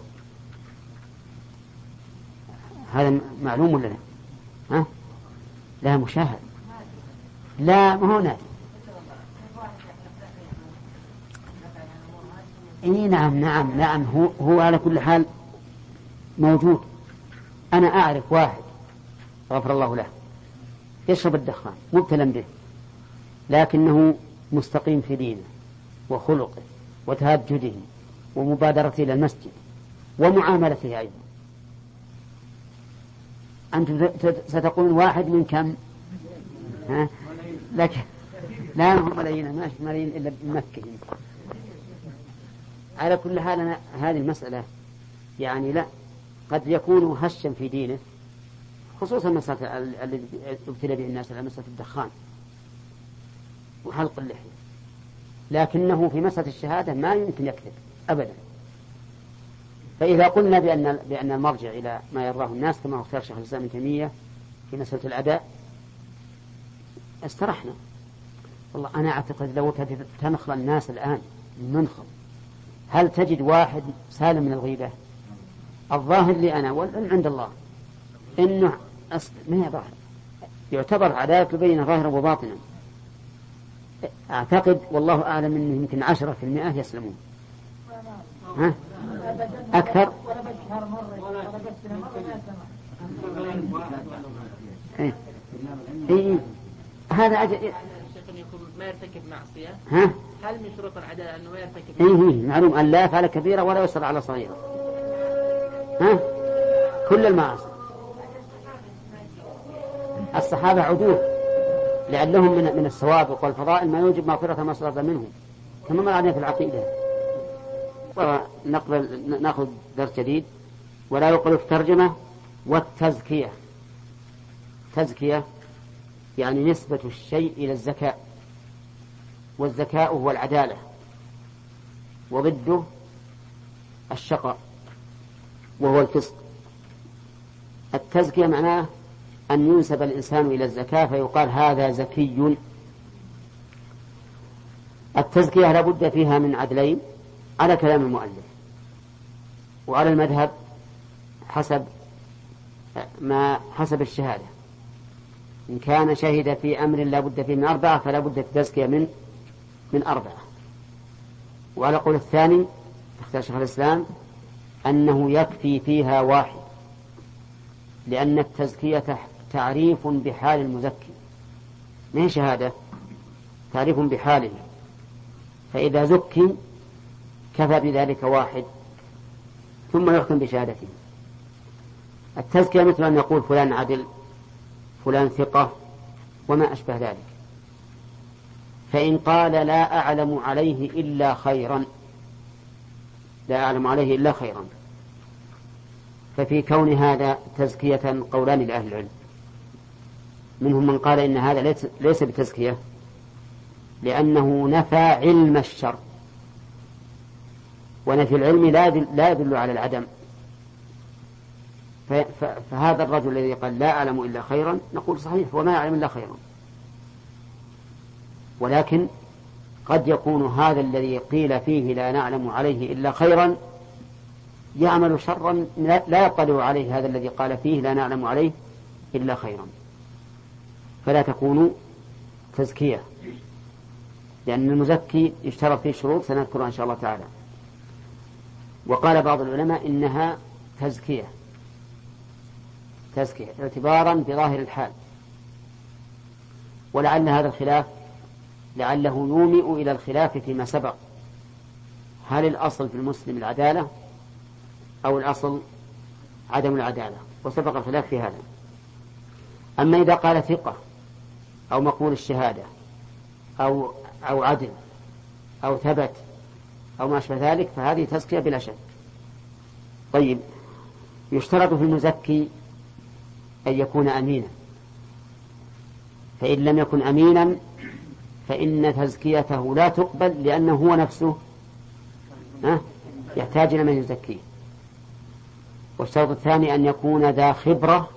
هذا معلوم ولا لا؟ ها؟ لا مشاهد لا ما هو نادي إي نعم نعم نعم هو هو على كل حال موجود. أنا أعرف واحد. غفر الله له. يشرب الدخان مبتلا به. لكنه مستقيم في دينه وخلقه وتهجده ومبادرته إلى المسجد ومعاملته أيضا. أنتم ت- ستقولون واحد من كم؟ ها؟ لكن لا هم ملايين ما ملايين إلا بمكة. على كل حال أنا هذه المسألة يعني لا قد يكون هشا في دينه خصوصا مسألة ال- الذي ابتلى به الناس على مسألة الدخان وحلق اللحية. لكنه في مسألة الشهادة ما يمكن يكذب أبدا. فإذا قلنا بأن بأن المرجع إلى ما يرضاه الناس كما اختار شيخ الإسلام ابن تيمية في مسألة الأداء استرحنا. والله أنا أعتقد لو تنخل الناس الآن المنخل هل تجد واحد سالم من الغيبة؟ الظاهر لي أنا والعلم عند الله. إنه أصل ما هي ظاهر؟ يعتبر عدالة بين ظاهرا وباطنا أعتقد والله أعلم أنه يمكن عشرة في المئة يسلمون. ها؟ أكثر؟ إيه. إيه. هذا أجل يكون ما يرتكب معصية. ها؟ هل من شروط العدالة أنه ما يرتكب إيه إيه. معلوم أن لا يفعل كبيرة ولا يسر على صغيرة ها؟ كل المعاصي. الصحابة عدول لأن لهم من, من السوابق والفضائل ما يوجب مغفرة ما صدر منهم. كما مر في العقيدة. ونقبل نأخذ درس جديد. ولا يقبل في الترجمة والتزكية. تزكية يعني نسبة الشيء إلى الزكاء. والذكاء هو العدالة. وضده الشقاء. وهو الفسق. التزكية معناه أن ينسب الإنسان إلى الزكاة فيقال هذا زكي. التزكية لابد فيها من عدلين على كلام المؤلف. وعلى المذهب حسب ما حسب الشهادة. إن كان شهد في أمر لا بد فيه من أربعة فلا بد في التزكية من من أربعة. وعلى قول الثاني اختار شيخ الإسلام أنه يكفي فيها واحد لأن التزكية تعريف بحال المزكي. ما هي شهادة؟ تعريف بحاله. فإذا زكي كفى بذلك واحد ثم يحكم بشهادته. التزكية مثل أن يقول فلان عدل فلان ثقة وما أشبه ذلك. فإن قال لا أعلم عليه إلا خيرا. لا أعلم عليه إلا خيرا. ففي كون هذا تزكية قولان لأهل العلم. منهم من قال إن هذا ليس, ليس بتزكية لأنه نفى علم الشر. ونفي العلم لا لا يدل على العدم. فهذا الرجل الذي قال لا أعلم إلا خيرا نقول صحيح وما يعلم إلا خيرا. ولكن قد يكون هذا الذي قيل فيه لا نعلم عليه إلا خيرا يعمل شرا لا يطلع عليه هذا الذي قال فيه لا نعلم عليه إلا خيرا. فلا تكون تزكية لأن المزكي يشترط فيه شروط سنذكرها إن شاء الله تعالى. وقال بعض العلماء إنها تزكية تزكية اعتبارا بظاهر الحال. ولعل هذا الخلاف لعله يومئ إلى الخلاف فيما سبق. هل الأصل في المسلم العدالة أو الأصل عدم العدالة؟ وسبق الخلاف في هذا. أما إذا قال ثقة أو مقبول الشهادة أو أو عدل أو ثبت أو ما أشبه ذلك فهذه تزكية بلا شك. طيب يشترط في المزكي أن يكون أمينا. فإن لم يكن أمينا فإن تزكيته لا تقبل لأنه هو نفسه. يحتاج إلى من يزكيه. والشرط الثاني أن يكون ذا خبرة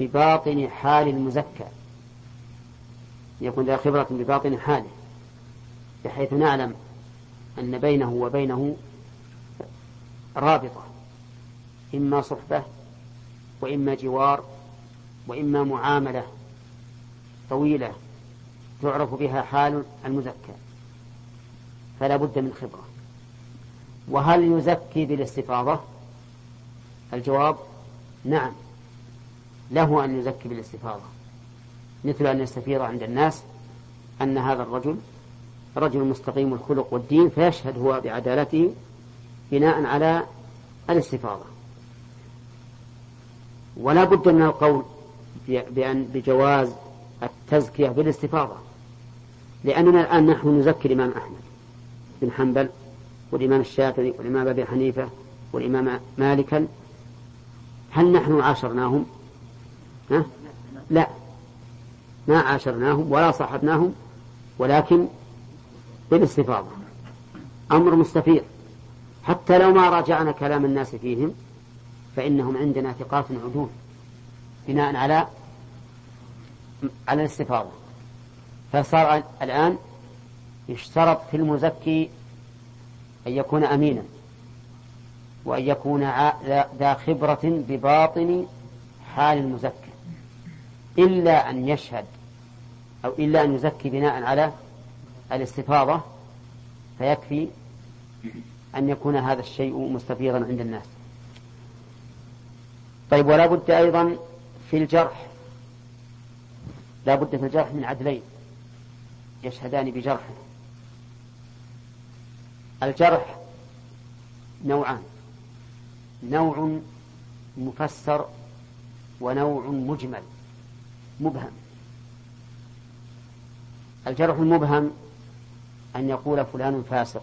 بباطن حال المزكى. يكون ذا خبرة بباطن حاله بحيث نعلم أن بينه وبينه رابطة. إما صحبة وإما جوار وإما معاملة طويلة. تعرف بها حال المزكى فلا بد من خبرة. وهل يزكي بالاستفاضة؟ الجواب نعم له أن يزكي بالاستفاضة. مثل أن يستفيض عند الناس أن هذا الرجل رجل مستقيم الخلق والدين فيشهد هو بعدالته بناء على الاستفاضة. ولا بد من القول بأن بجواز التزكية بالاستفاضة. لأننا الآن نحن نزكي الإمام أحمد بن حنبل والإمام الشافعي والإمام أبي حنيفة والإمام مالكا. هل نحن عاشرناهم؟ ها؟ لا. ما عاشرناهم ولا صاحبناهم ولكن بالاستفاضة. أمر مستفيض. حتى لو ما راجعنا كلام الناس فيهم فإنهم عندنا ثقات عدول بناء على على الاستفاضة. فصار الآن يشترط في المزكي أن يكون أمينا وأن يكون ذا خبرة بباطن حال المزكي. إلا أن يشهد أو إلا أن يزكي بناء على الاستفاضة فيكفي أن يكون هذا الشيء مستفيضا عند الناس. طيب ولا بد أيضا في الجرح لا بد في الجرح من عدلين. يشهدان بجرحه الجرح نوعان. نوع مفسر ونوع مجمل. مبهم. الجرح المبهم أن يقول فلان فاسق.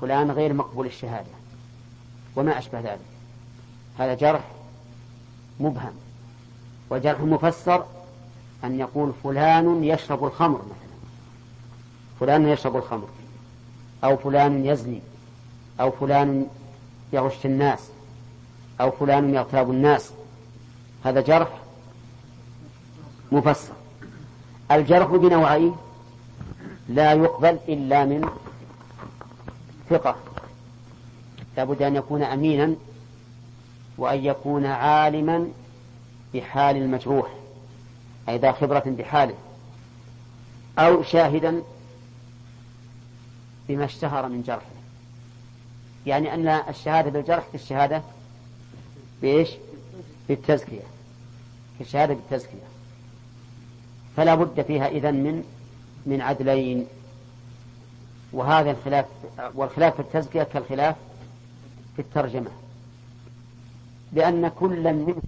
فلان غير مقبول الشهادة. وما أشبه ذلك. هذا جرح مبهم. وجرح مفسر أن يقول فلان يشرب الخمر مثلا. فلان يشرب الخمر أو فلان يزني أو فلان يغش الناس أو فلان يغتاب الناس. هذا جرح مفسر. الجرح بنوعين لا يقبل إلا من ثقة. لابد أن يكون أمينا وأن يكون عالما بحال المجروح أي ذا خبرة بحاله أو شاهدا بما اشتهر من جرحه يعني أن الشهادة بالجرح كالشهادة بإيش؟ بالتزكية. كالشهادة بالتزكية. فلا بد فيها إذن من من عدلين. وهذا الخلاف والخلاف في التزكية كالخلاف في الترجمة. لأن كل من